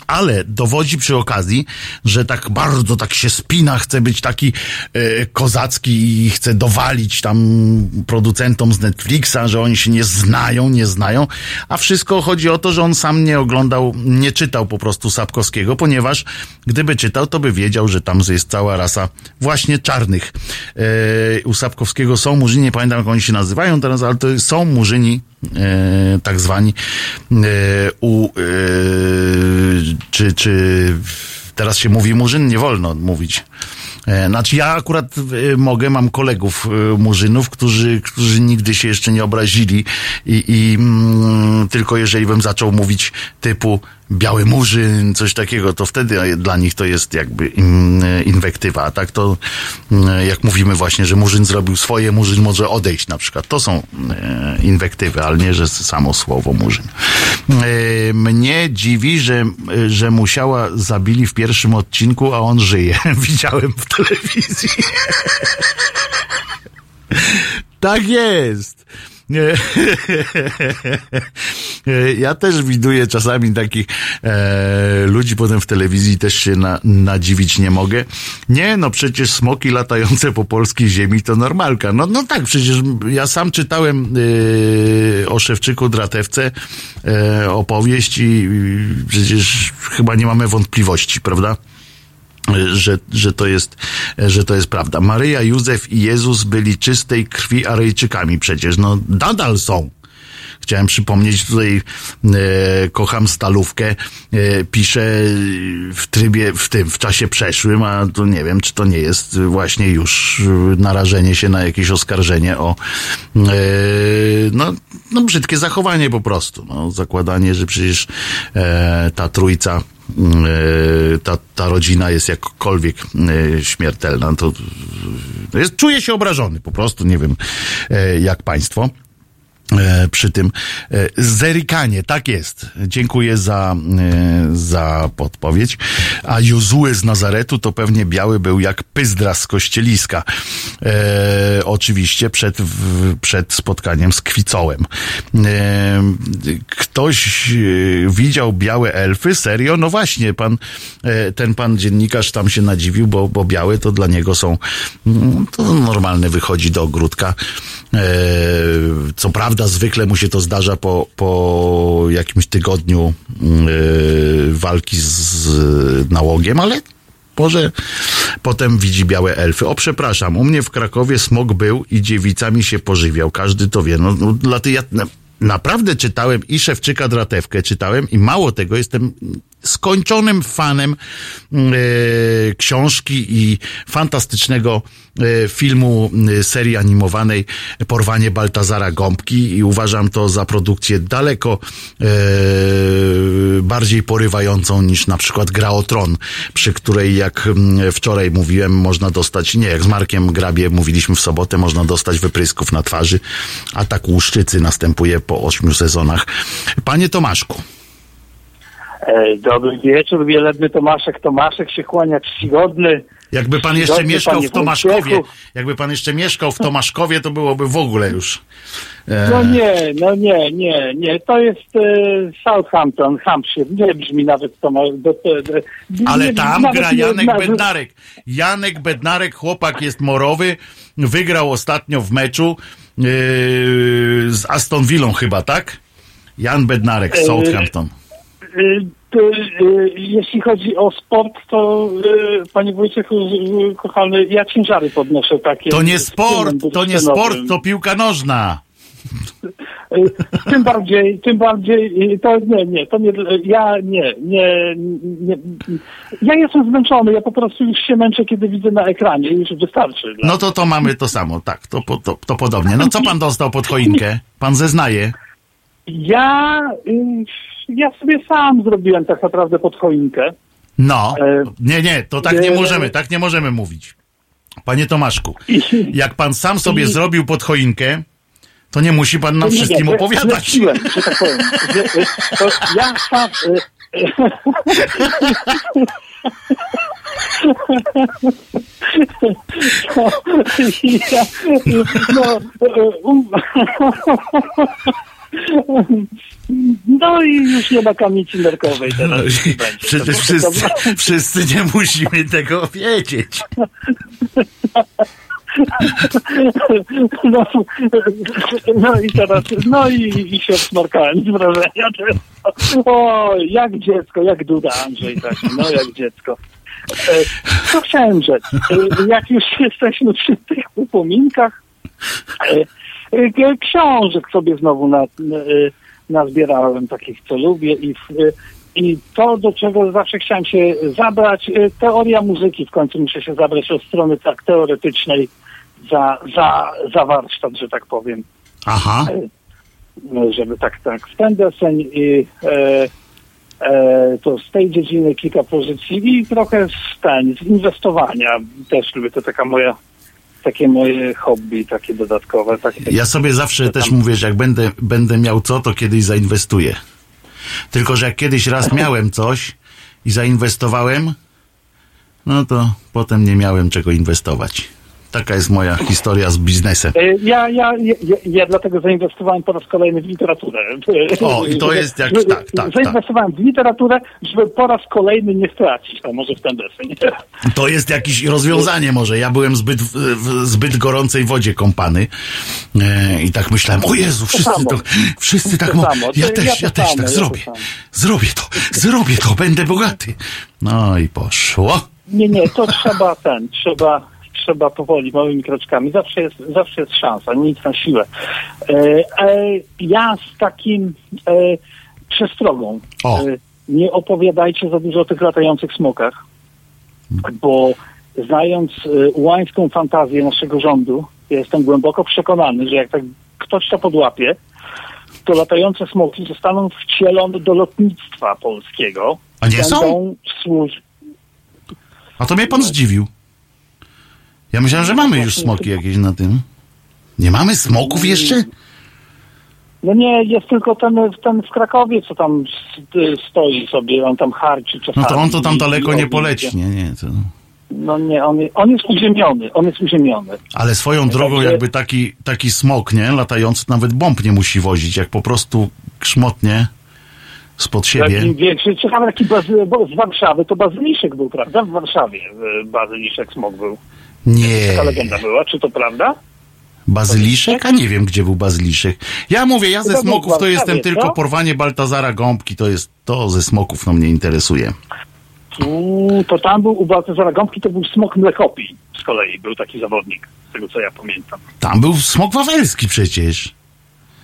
Ale dowodzi przy okazji, że tak bardzo tak się spina, chce być taki e, kozacki i chce dowalić tam producentom z Netflixa, że oni się nie znają, nie znają, a wszystko chodzi o to, że on sam nie oglądał, nie czytał po prostu Sapkowskiego, ponieważ gdyby czytał, to by wiedział, że tam jest cała rasa właśnie czarnych. E, u Sapkowskiego są murzyni, nie pamiętam jak oni się nazywają teraz, ale to są murzyni tak zwani e, u e, czy, czy teraz się mówi murzyn, nie wolno mówić. E, Znaczy ja akurat e, mogę, mam kolegów e, murzynów, którzy, którzy nigdy się jeszcze nie obrazili i, i mm, tylko jeżeli bym zaczął mówić typu biały murzyn, coś takiego, to wtedy e, dla nich to jest jakby e, inwektywa, a tak to mm, jak mówimy właśnie, że murzyn zrobił swoje, murzyn może odejść na przykład, to są e, inwektywy, ale nie, że samo słowo murzyn. E, Mnie dziwi, że, że musiała zabili w pierwszym odcinku, a on żyje. Widziałem w telewizji. tak jest. Ja też widuję czasami takich e, ludzi potem w telewizji, też się na, nadziwić nie mogę. Nie, no przecież smoki latające po polskiej ziemi to normalka. No, no tak, przecież ja sam czytałem e, o Szewczyku Dratewce e, opowieść i, i przecież chyba nie mamy wątpliwości, prawda? że, że, to jest, że to jest prawda. Maryja, Józef i Jezus byli czystej krwi Aryjczykami przecież. No, nadal są. Chciałem przypomnieć tutaj, e, kocham stalówkę, e, piszę w trybie, w tym, w czasie przeszłym, a to nie wiem, czy to nie jest właśnie już narażenie się na jakieś oskarżenie o, e, no, no brzydkie zachowanie po prostu. No, zakładanie, że przecież e, ta trójca e, ta, ta rodzina jest jakkolwiek e, śmiertelna, to, jest, czuję się obrażony po prostu, nie wiem e, jak państwo. E, przy tym e, zerikanie, tak jest. Dziękuję za, e, za podpowiedź. A Jozue z Nazaretu to pewnie biały był jak pyzdra z kościeliska. E, oczywiście przed, przed spotkaniem z Kwicołem. E, ktoś widział białe elfy? Serio? No właśnie, pan, ten pan dziennikarz tam się nadziwił, bo, bo białe to dla niego są, mm, to normalne wychodzi do ogródka. E, co prawda zwykle mu się to zdarza po, po jakimś tygodniu e, walki z, nałogiem, ale może potem widzi białe elfy. O, przepraszam, u mnie w Krakowie smog był i dziewicami się pożywiał. Każdy to wie. No, no dla tej, ja na, naprawdę czytałem i Szewczyka Dratewkę czytałem i mało tego, jestem skończonym fanem e, książki i fantastycznego e, filmu e, serii animowanej Porwanie Baltazara Gąbki i uważam to za produkcję daleko e, bardziej porywającą niż na przykład Gra o Tron, przy której jak mm, wczoraj mówiłem, można dostać, nie, jak z Markiem Grabie mówiliśmy w sobotę, można dostać wyprysków na twarzy, a tak łuszczycy następuje po ośmiu sezonach. Panie Tomaszku, E, Dobry wieczór, wielebny Tomaszek. Tomaszek się kłania czcigodny. Jakby pan jeszcze Dobry, mieszkał w Tomaszkowie, jakby pan jeszcze mieszkał w Tomaszkowie, to byłoby w ogóle już. e, No nie, no nie, nie, nie. To jest e, Southampton, Hampshire. Nie brzmi nawet to. ma- Do, do, do, Ale nie, tam gra Janek Bednarek. Janek Bednarek, chłopak jest morowy, wygrał ostatnio w meczu z Aston Villą chyba, tak? Jan Bednarek z Yy, Southampton. Y, to, y, Jeśli chodzi o sport, to panie Wojciechu, kochany, ja ciężary podnoszę takie. To nie sport, to nie sport, to piłka nożna. Tym bardziej, tym bardziej, y, to nie, nie, to nie, ja nie, nie, nie, ja jestem zmęczony, ja po prostu już się męczę, kiedy widzę na ekranie, już wystarczy. No to to mamy to samo, tak, to, to, to podobnie. No co pan dostał pod choinkę? Pan zeznaje. Ja, y, ja sobie sam zrobiłem tak naprawdę pod choinkę. No, E, nie, nie, to tak nie e, możemy, tak nie możemy mówić. Panie Tomaszku, jak pan sam sobie zrobił pod choinkę, to nie musi pan nam Nie, nie, wszystkim że- opowiadać. Że tak powiem. Y, to ja sam... y, No, ja, no, y, um, no i już nie ma kamienicy nerkowej teraz. nie będzie. Przecież wszyscy, wszyscy nie musimy tego wiedzieć. No, no i teraz, no i, i się smarkałem z wrażenia. O, jak dziecko, jak Duda Andrzej taki, no jak dziecko. E, Co chciałem rzec? E, Jak już jesteśmy przy tych upominkach, e, książek sobie znowu na, nazbierałem takich, co lubię i, i to, do czego zawsze chciałem się zabrać, teoria muzyki, w końcu muszę się zabrać od strony tak teoretycznej za, za, za warsztat, że tak powiem. Aha. No, żeby tak, tak, Stendersen i e, e, to z tej dziedziny kilka pozycji i trochę z, ten, z inwestowania. Też lubię, to taka moja, takie moje hobby, takie dodatkowe. Takie, Ja sobie zawsze też mówię, że jak będę, będę miał co, to kiedyś zainwestuję. Tylko, że jak kiedyś raz miałem coś i zainwestowałem, no to potem nie miałem czego inwestować. Taka jest moja historia z biznesem. E, Ja, ja, ja, ja dlatego zainwestowałem po raz kolejny w literaturę. O, i to jest jak- Żeby- tak, tak, Zainwestowałem w literaturę, żeby po raz kolejny nie stracić, a może w ten deseń. To jest jakieś rozwiązanie może. Ja byłem zbyt, w, w zbyt gorącej wodzie kąpany e, i tak myślałem, o Jezu, wszyscy, samo. to, wszyscy tak To samo. Ja To też, ja to też tak to zrobię. Zrobię to, zrobię to, będę bogaty. No i poszło. Nie, nie, to trzeba ten, trzeba, trzeba powoli, małymi kroczkami. Zawsze jest, zawsze jest szansa, nic na siłę. E, e, ja z takim e, przestrogą. O. Nie opowiadajcie za dużo o tych latających smokach, bo znając ułańską fantazję naszego rządu, ja jestem głęboko przekonany, że jak tak ktoś to podłapie, to latające smoki zostaną wcielone do lotnictwa polskiego. A nie są? Służyć A to mnie pan zdziwił. Ja myślałem, że mamy już smoki jakieś na tym. Nie mamy smoków jeszcze? No nie, jest tylko ten, ten w Krakowie, co tam stoi sobie, on tam harczy czasami. No to on to tam daleko nie poleci. Nie, nie. To... No nie, on, on jest uziemiony, on jest uziemiony. Ale swoją drogą Także- jakby taki, taki smok, nie? Latający nawet bomb nie musi wozić. Jak po prostu krzmotnie spod siebie. Taki większy, ciekawe, taki bazy, bo z Warszawy, to Bazyliszek był, prawda? W Warszawie e, Bazyliszek smog był. Nie. Taka legenda była, czy to prawda? Bazyliszek? A nie wiem, gdzie był bazyliszek. Ja mówię, ja ze smoków to jestem tylko porwanie Baltazara Gąbki. To jest, to ze smoków no mnie interesuje. Tu, to tam był u Baltazara Gąbki, to był smok Mlekopi z kolei, był taki zawodnik, z tego co ja pamiętam. Tam był smok wawelski przecież.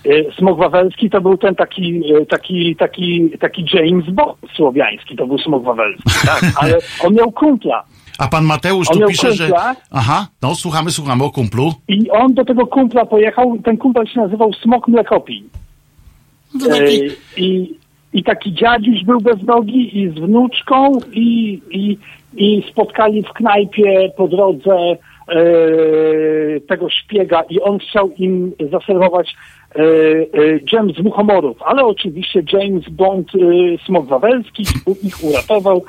E, Smok Wawelski to był ten taki, e, taki, taki, taki James Bond słowiański, to był Smok Wawelski, tak, ale on miał kumpla A pan Mateusz On tu pisze, że... kumpla. Aha, no słuchamy, słuchamy o kumplu. i on do tego kumpla pojechał, ten kumpel się nazywał Smok Mlekopi. No taki- E, I, I taki dziadziuś był bez nogi i z wnuczką i, i, i spotkali w knajpie po drodze e, tego szpiega i on chciał im zaserwować e, e, dżem z muchomorów, ale oczywiście James Bond, e, smok wawelski, ich uratował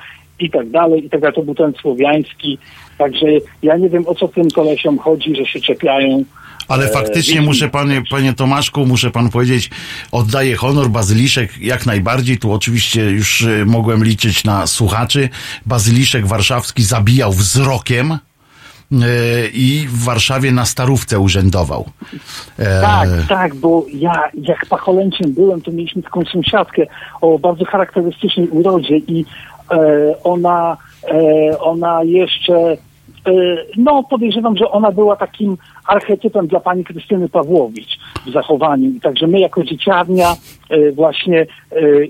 i tak dalej, i tak dalej. To był ten słowiański Także ja nie wiem, o co tym kolesiom chodzi, że się czepiają. Ale e, faktycznie muszę panie, panie Tomaszku, muszę pan powiedzieć, oddaję honor, Bazyliszek jak najbardziej, tu oczywiście już e, mogłem liczyć na słuchaczy, Bazyliszek warszawski zabijał wzrokiem e, i w Warszawie na Starówce urzędował. E, Tak, tak, bo ja jak pacholęciem byłem, to mieliśmy taką sąsiadkę o bardzo charakterystycznej urodzie i ona, e, ona jeszcze, e, no podejrzewam, że ona była takim archetypem dla pani Krystyny Pawłowicz w zachowaniu. I także my jako dzieciarnia e, właśnie, e,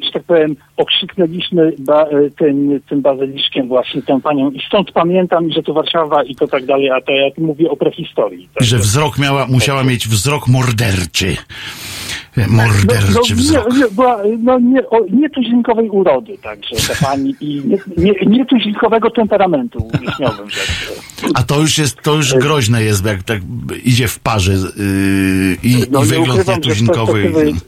że tak powiem, okrzyknęliśmy ba, e, tym, tym bazyliszkiem właśnie tę panią. I stąd pamiętam, że to Warszawa i to tak dalej, a to ja tu mówię o prehistorii. I że wzrok miała, musiała mieć wzrok morderczy. E, Morderczy no, wzrok. Nie, była, no, nie, o, nietuzinkowej urody także ta pani i nie, nie, nietuzinkowego temperamentu umiejsniowym rzecz. A to już jest, to już groźne jest, jak tak idzie w parze yy, i, No, i wygląd z nietuzinkowy. perspektywy,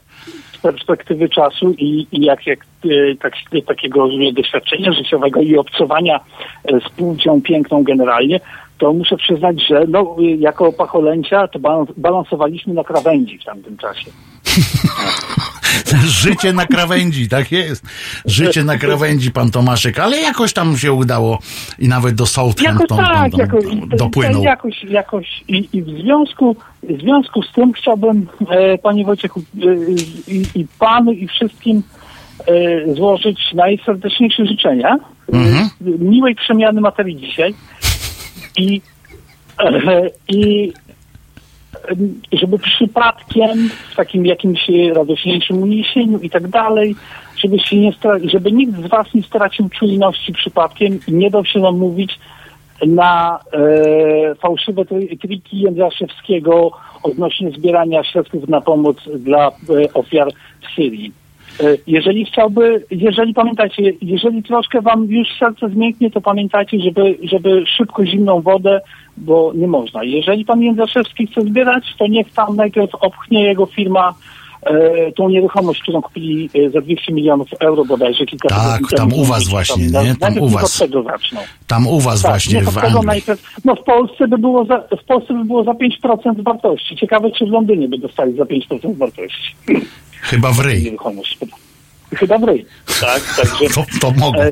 z perspektywy czasu i, i jak, jak e, tak, takiego doświadczenia życiowego i obcowania e, z płcią piękną generalnie, to muszę przyznać, że no, jako pacholęcia to balans, balansowaliśmy na krawędzi w tamtym czasie. Życie na krawędzi, tak jest. Życie na krawędzi, pan Tomaszek, ale jakoś tam się udało i nawet do Jakoś Southampton tak, pan tam jakoś, dopłynął. jakoś, jakoś i, i w związku w związku z tym chciałbym e, panie Wojciechu e, i, i panu i wszystkim e, złożyć najserdeczniejsze życzenia Mhm. e, miłej przemiany materii dzisiaj i, e, i żeby przypadkiem w takim jakimś e, radośniejszym uniesieniu i tak dalej, żeby, się nie stra- żeby nikt z was nie stracił czujności przypadkiem i nie dał się namówić na e, fałszywe tri- triki Jędraszewskiego odnośnie zbierania środków na pomoc dla e, ofiar w Syrii. E, Jeżeli chciałby, jeżeli pamiętajcie, jeżeli troszkę wam już serce zmięknie, to pamiętajcie, żeby, żeby szybko zimną wodę, bo nie można. Jeżeli pan Jędraszewski chce zbierać, to niech tam najpierw opchnie jego firma tą nieruchomość, którą kupili e, za 200 milionów euro bodajże kilka Tak, tam u was właśnie, Tam, nie? Tam najpierw u was. od tego zaczną. Tam u was Tak, właśnie w od tego Anglii. najpierw, no w Polsce by było za, w Polsce by było za 5% wartości. Ciekawe, czy w Londynie by dostali za 5% wartości. Chyba w ryj. Nieruchomość. Chyba w ryj. Tak, także... To, to mogą. E,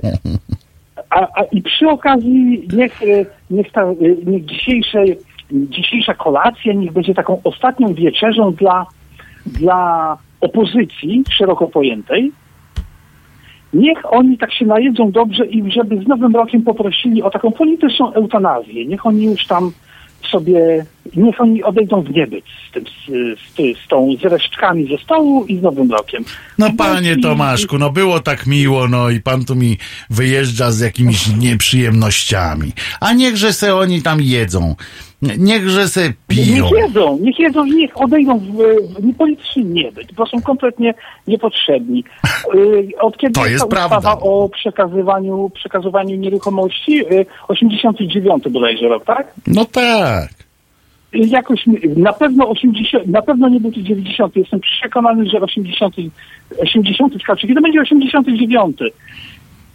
A, a i przy okazji niech, e, niech, ta, e, niech dzisiejsze, dzisiejsza kolacja niech będzie taką ostatnią wieczerzą dla, dla opozycji szeroko pojętej. Niech oni tak się najedzą dobrze i żeby z Nowym Rokiem poprosili o taką polityczną eutanazję. Niech oni już tam sobie, niech oni odejdą w niebyt z, tym, z, z, z tą z resztkami ze stołu i z Nowym Rokiem. No panie Tomaszku, no było tak miło, no i pan tu mi wyjeżdża z jakimiś nieprzyjemnościami. A niechże se oni tam jedzą. Niechże se piją. Niech jedzą, niech jedzą i niech odejdą w, w niepolityczny bo są kompletnie niepotrzebni. Yy, Od kiedy To jest ta prawda. ustawa o przekazywaniu, przekazywaniu nieruchomości? Yy, 89 bodajże rok, tak? No tak. Yy, Jakoś na pewno 80, na pewno nie to 90. Jestem przekonany, że 80, 80 wskacze. Kiedy będzie 89?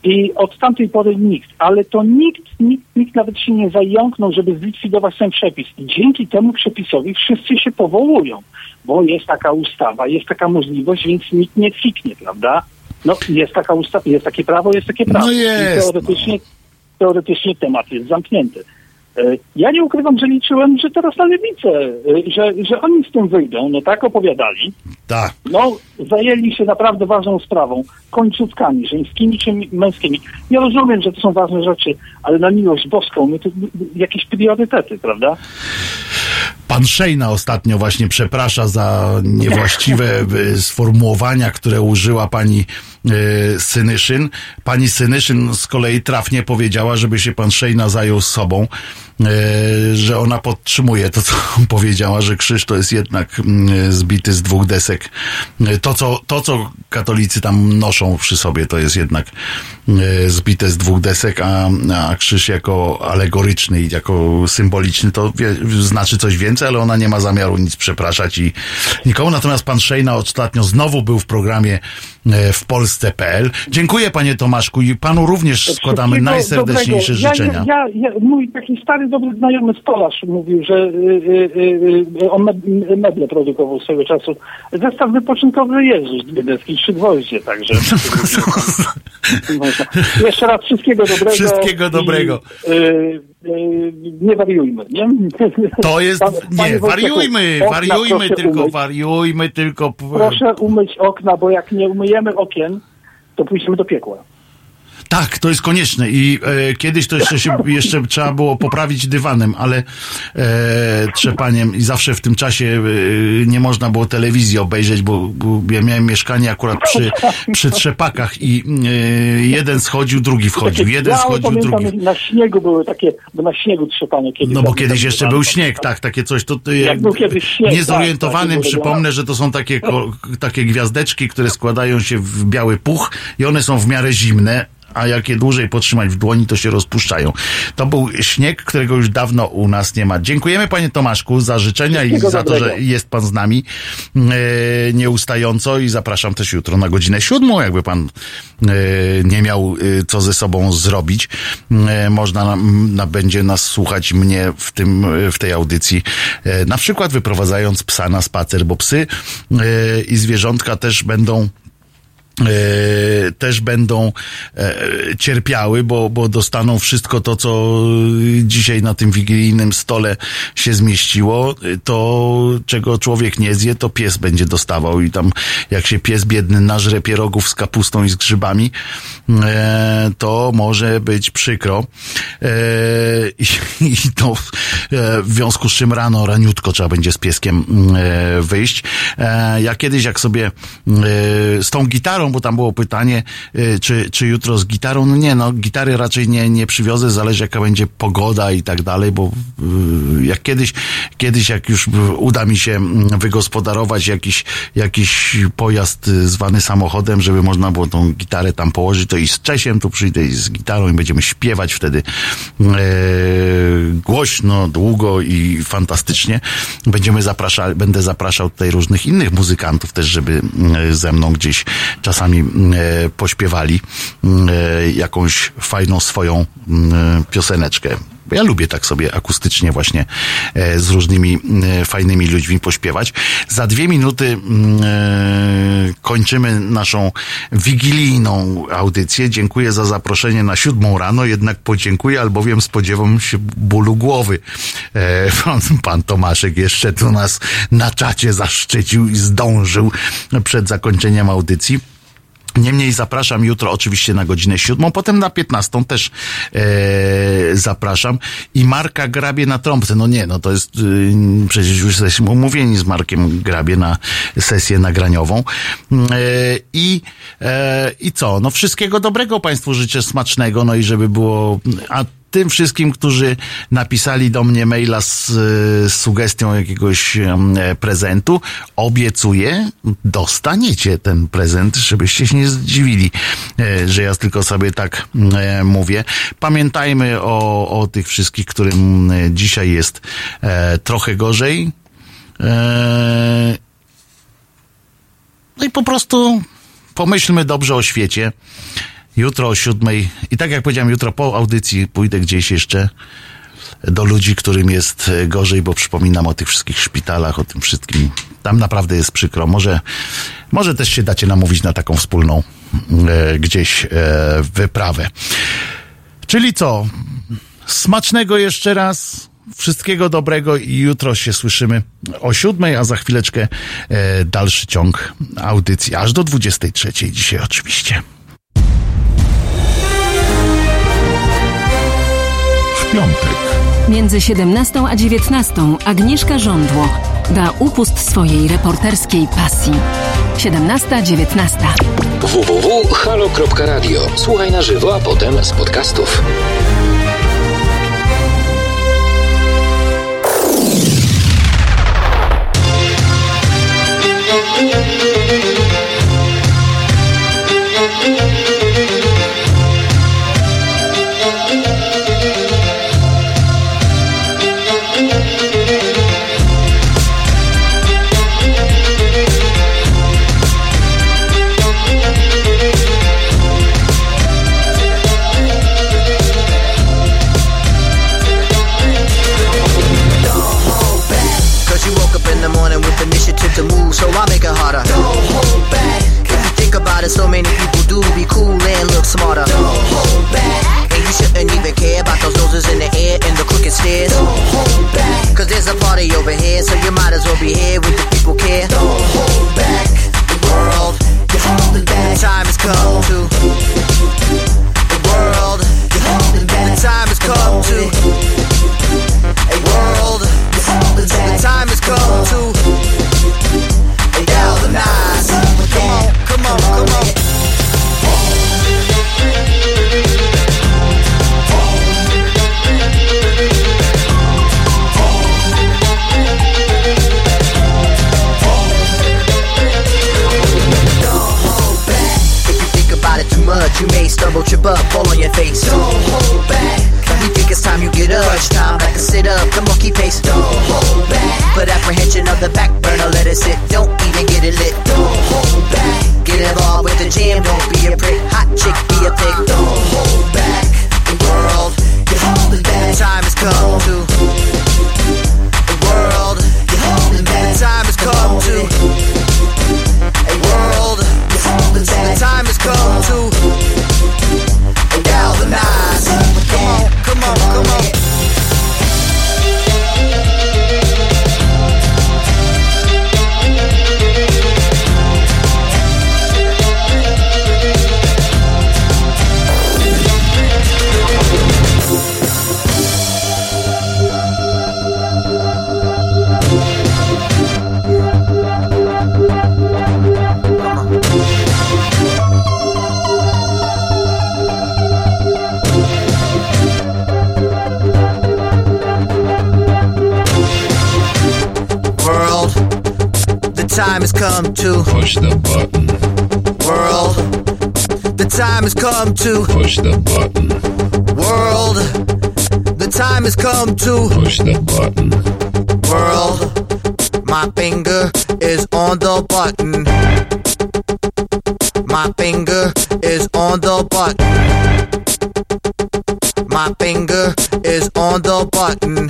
I od tamtej pory nikt, ale to nikt, nikt, nikt nawet się nie zająknął, żeby zlikwidować ten przepis. I dzięki temu przepisowi wszyscy się powołują, bo jest taka ustawa, jest taka możliwość, więc nikt nie fiknie, prawda? No jest taka ustawa, jest takie prawo, jest takie prawo. No jest, I teoretycznie, teoretycznie temat jest zamknięty. E, Ja nie ukrywam, że liczyłem, że teraz na lewicę, e, że, że oni z tym wyjdą, no tak opowiadali. Tak. No, zajęli się naprawdę ważną sprawą, końcówkami, żeńskimi czy męskimi. Ja rozumiem, że to są ważne rzeczy, ale na miłość boską, my to jakieś priorytety, prawda? Pan Szejna ostatnio właśnie przeprasza za niewłaściwe e, sformułowania, które użyła pani Synyszyn. Pani Synyszyn z kolei trafnie powiedziała, żeby się pan Szejna zajął sobą, e, że ona podtrzymuje to, co powiedziała, że krzyż to jest jednak mm, zbity z dwóch desek. E, To, co, to, co katolicy tam noszą przy sobie, to jest jednak e, zbite z dwóch desek, a, a krzyż jako alegoryczny i jako symboliczny to wie, znaczy coś więcej, ale ona nie ma zamiaru nic przepraszać i nikomu. Natomiast pan Szejna ostatnio znowu był w programie e, w Polsce Polsce.pl. Dziękuję panie Tomaszku i panu również składamy najserdeczniejsze dobrego. życzenia. Ja, ja, ja, mój taki stary, dobry znajomy stolarz mówił, że y, y, y, on me- meble produkował swego czasu. Zestaw wypoczynkowy Jezus Biedecki, trzy gwoździe, także. Jeszcze raz wszystkiego dobrego. Wszystkiego dobrego. I, nie wariujmy, nie? To jest, nie, wariujmy, wariujmy, tylko wariujmy, tylko... Proszę umyć okna, bo jak nie umyjemy okien, to pójdziemy do piekła. Tak, to jest konieczne i e, kiedyś to jeszcze, się, jeszcze trzeba było poprawić dywanem, ale e, trzepaniem i zawsze w tym czasie e, nie można było telewizji obejrzeć, bo, bo ja miałem mieszkanie akurat przy, przy trzepakach i e, jeden schodził, drugi wchodził, jeden schodził, pamiętam, drugi... Na śniegu były takie, bo na śniegu trzepanie kiedyś. No bo kiedyś jeszcze był śnieg, tak, takie coś. To, to Jak był kiedyś śnieg, niezorientowanym tak, tak, przypomnę, że to są takie, ko, takie gwiazdeczki, które składają się w biały puch i one są w miarę zimne. A jak je dłużej potrzymać w dłoni, to się rozpuszczają. To był śnieg, którego już dawno u nas nie ma. Dziękujemy panie Tomaszku za życzenia i za to, że jest pan z nami e, nieustająco i zapraszam też jutro na godzinę siódmą, jakby pan e, nie miał e, co ze sobą zrobić. E, można nam, na, będzie nas słuchać mnie w tym, e, w tej audycji, e, na przykład wyprowadzając psa na spacer, bo psy i zwierzątka też będą też będą e, cierpiały, bo, bo dostaną wszystko to, co dzisiaj na tym wigilijnym stole się zmieściło. To, czego człowiek nie zje, to pies będzie dostawał i tam jak się pies biedny nażre pierogów z kapustą i z grzybami, e, to może być przykro. E, i, to e, w związku z czym rano, raniutko trzeba będzie z pieskiem e, wyjść. E, ja kiedyś, jak sobie e, z tą gitarą, bo tam było pytanie, e, czy, czy jutro z gitarą, no nie, no gitary raczej nie, nie przywiozę, zależy jaka będzie pogoda i tak dalej, bo e, jak kiedyś, kiedyś jak już uda mi się mm, wygospodarować jakiś, jakiś pojazd e, zwany samochodem, żeby można było tą gitarę tam położyć, to i z Czesiem tu przyjdę i z gitarą i będziemy śpiewać wtedy e, głośno, długo i fantastycznie. Będziemy zapraszali, będę zapraszał tutaj różnych innych muzykantów też, żeby e, ze mną gdzieś czasami e, pośpiewali e, jakąś fajną swoją mm, pioseneczkę. Bo Ja lubię tak sobie akustycznie właśnie e, z różnymi e, fajnymi ludźmi pośpiewać. Za dwie minuty mm, e, kończymy naszą wigilijną audycję. Dziękuję za zaproszenie na siódmą rano, jednak podziękuję, albowiem spodziewam się bólu głowy. E, pan, pan Tomaszek jeszcze tu nas na czacie zaszczycił i zdążył przed zakończeniem audycji. Niemniej zapraszam jutro oczywiście na godzinę siódmą, potem na piętnastą też e, zapraszam i Marka Grabie na trąbce. No nie, no to jest y, przecież już jesteśmy umówieni z Markiem Grabie na sesję nagraniową. E, I e, i co? No wszystkiego dobrego Państwu życzę, smacznego, no i żeby było... A tym wszystkim, którzy napisali do mnie maila z, z sugestią jakiegoś e, prezentu, obiecuję, dostaniecie ten prezent, żebyście się nie zdziwili, e, że ja tylko sobie tak e, mówię. Pamiętajmy o, o tych wszystkich, którym e, dzisiaj jest e, trochę gorzej. E, no i po prostu pomyślmy dobrze o świecie. Jutro o siódmej i tak jak powiedziałem, jutro po audycji pójdę gdzieś jeszcze do ludzi, którym jest e, gorzej, bo przypominam o tych wszystkich szpitalach, o tym wszystkim. Tam naprawdę jest przykro. Może, może też się dacie namówić na taką wspólną e, gdzieś e, wyprawę. Czyli co? Smacznego jeszcze raz. Wszystkiego dobrego i jutro się słyszymy o siódmej, a za chwileczkę e, dalszy ciąg audycji, aż do 23 dzisiaj oczywiście. W piątek. Między 17 a 19 Agnieszka Żądło da upust swojej reporterskiej pasji. 17-19. www.halo.radio. Słuchaj na żywo, a potem z podcastów. smarter. So many people do be cool and look smarter. Don't hold back. And you shouldn't even care about those noses in the air and the crooked stairs. Don't hold back. Cause there's a party over here, so you might as well be here with the people care. Don't hold back. The world you're holding back. The time has come to. The world you're holding back. The time has come to. A world. you're holding back. The time has come to. You may stumble, trip up, fall on your face. Don't hold back. You think it's time you get up. Crunch time, like a sit up, the monkey pace. Don't hold back. Put apprehension of the back burner, let it sit. Don't even get it lit. Don't hold back. Get involved with the jam, don't be a prick. Hot chick, be a pig. Don't hold back. The world, you're holding back. Time has come to Push the button. world. My finger is on the button. My finger is on the button. My finger is on the button.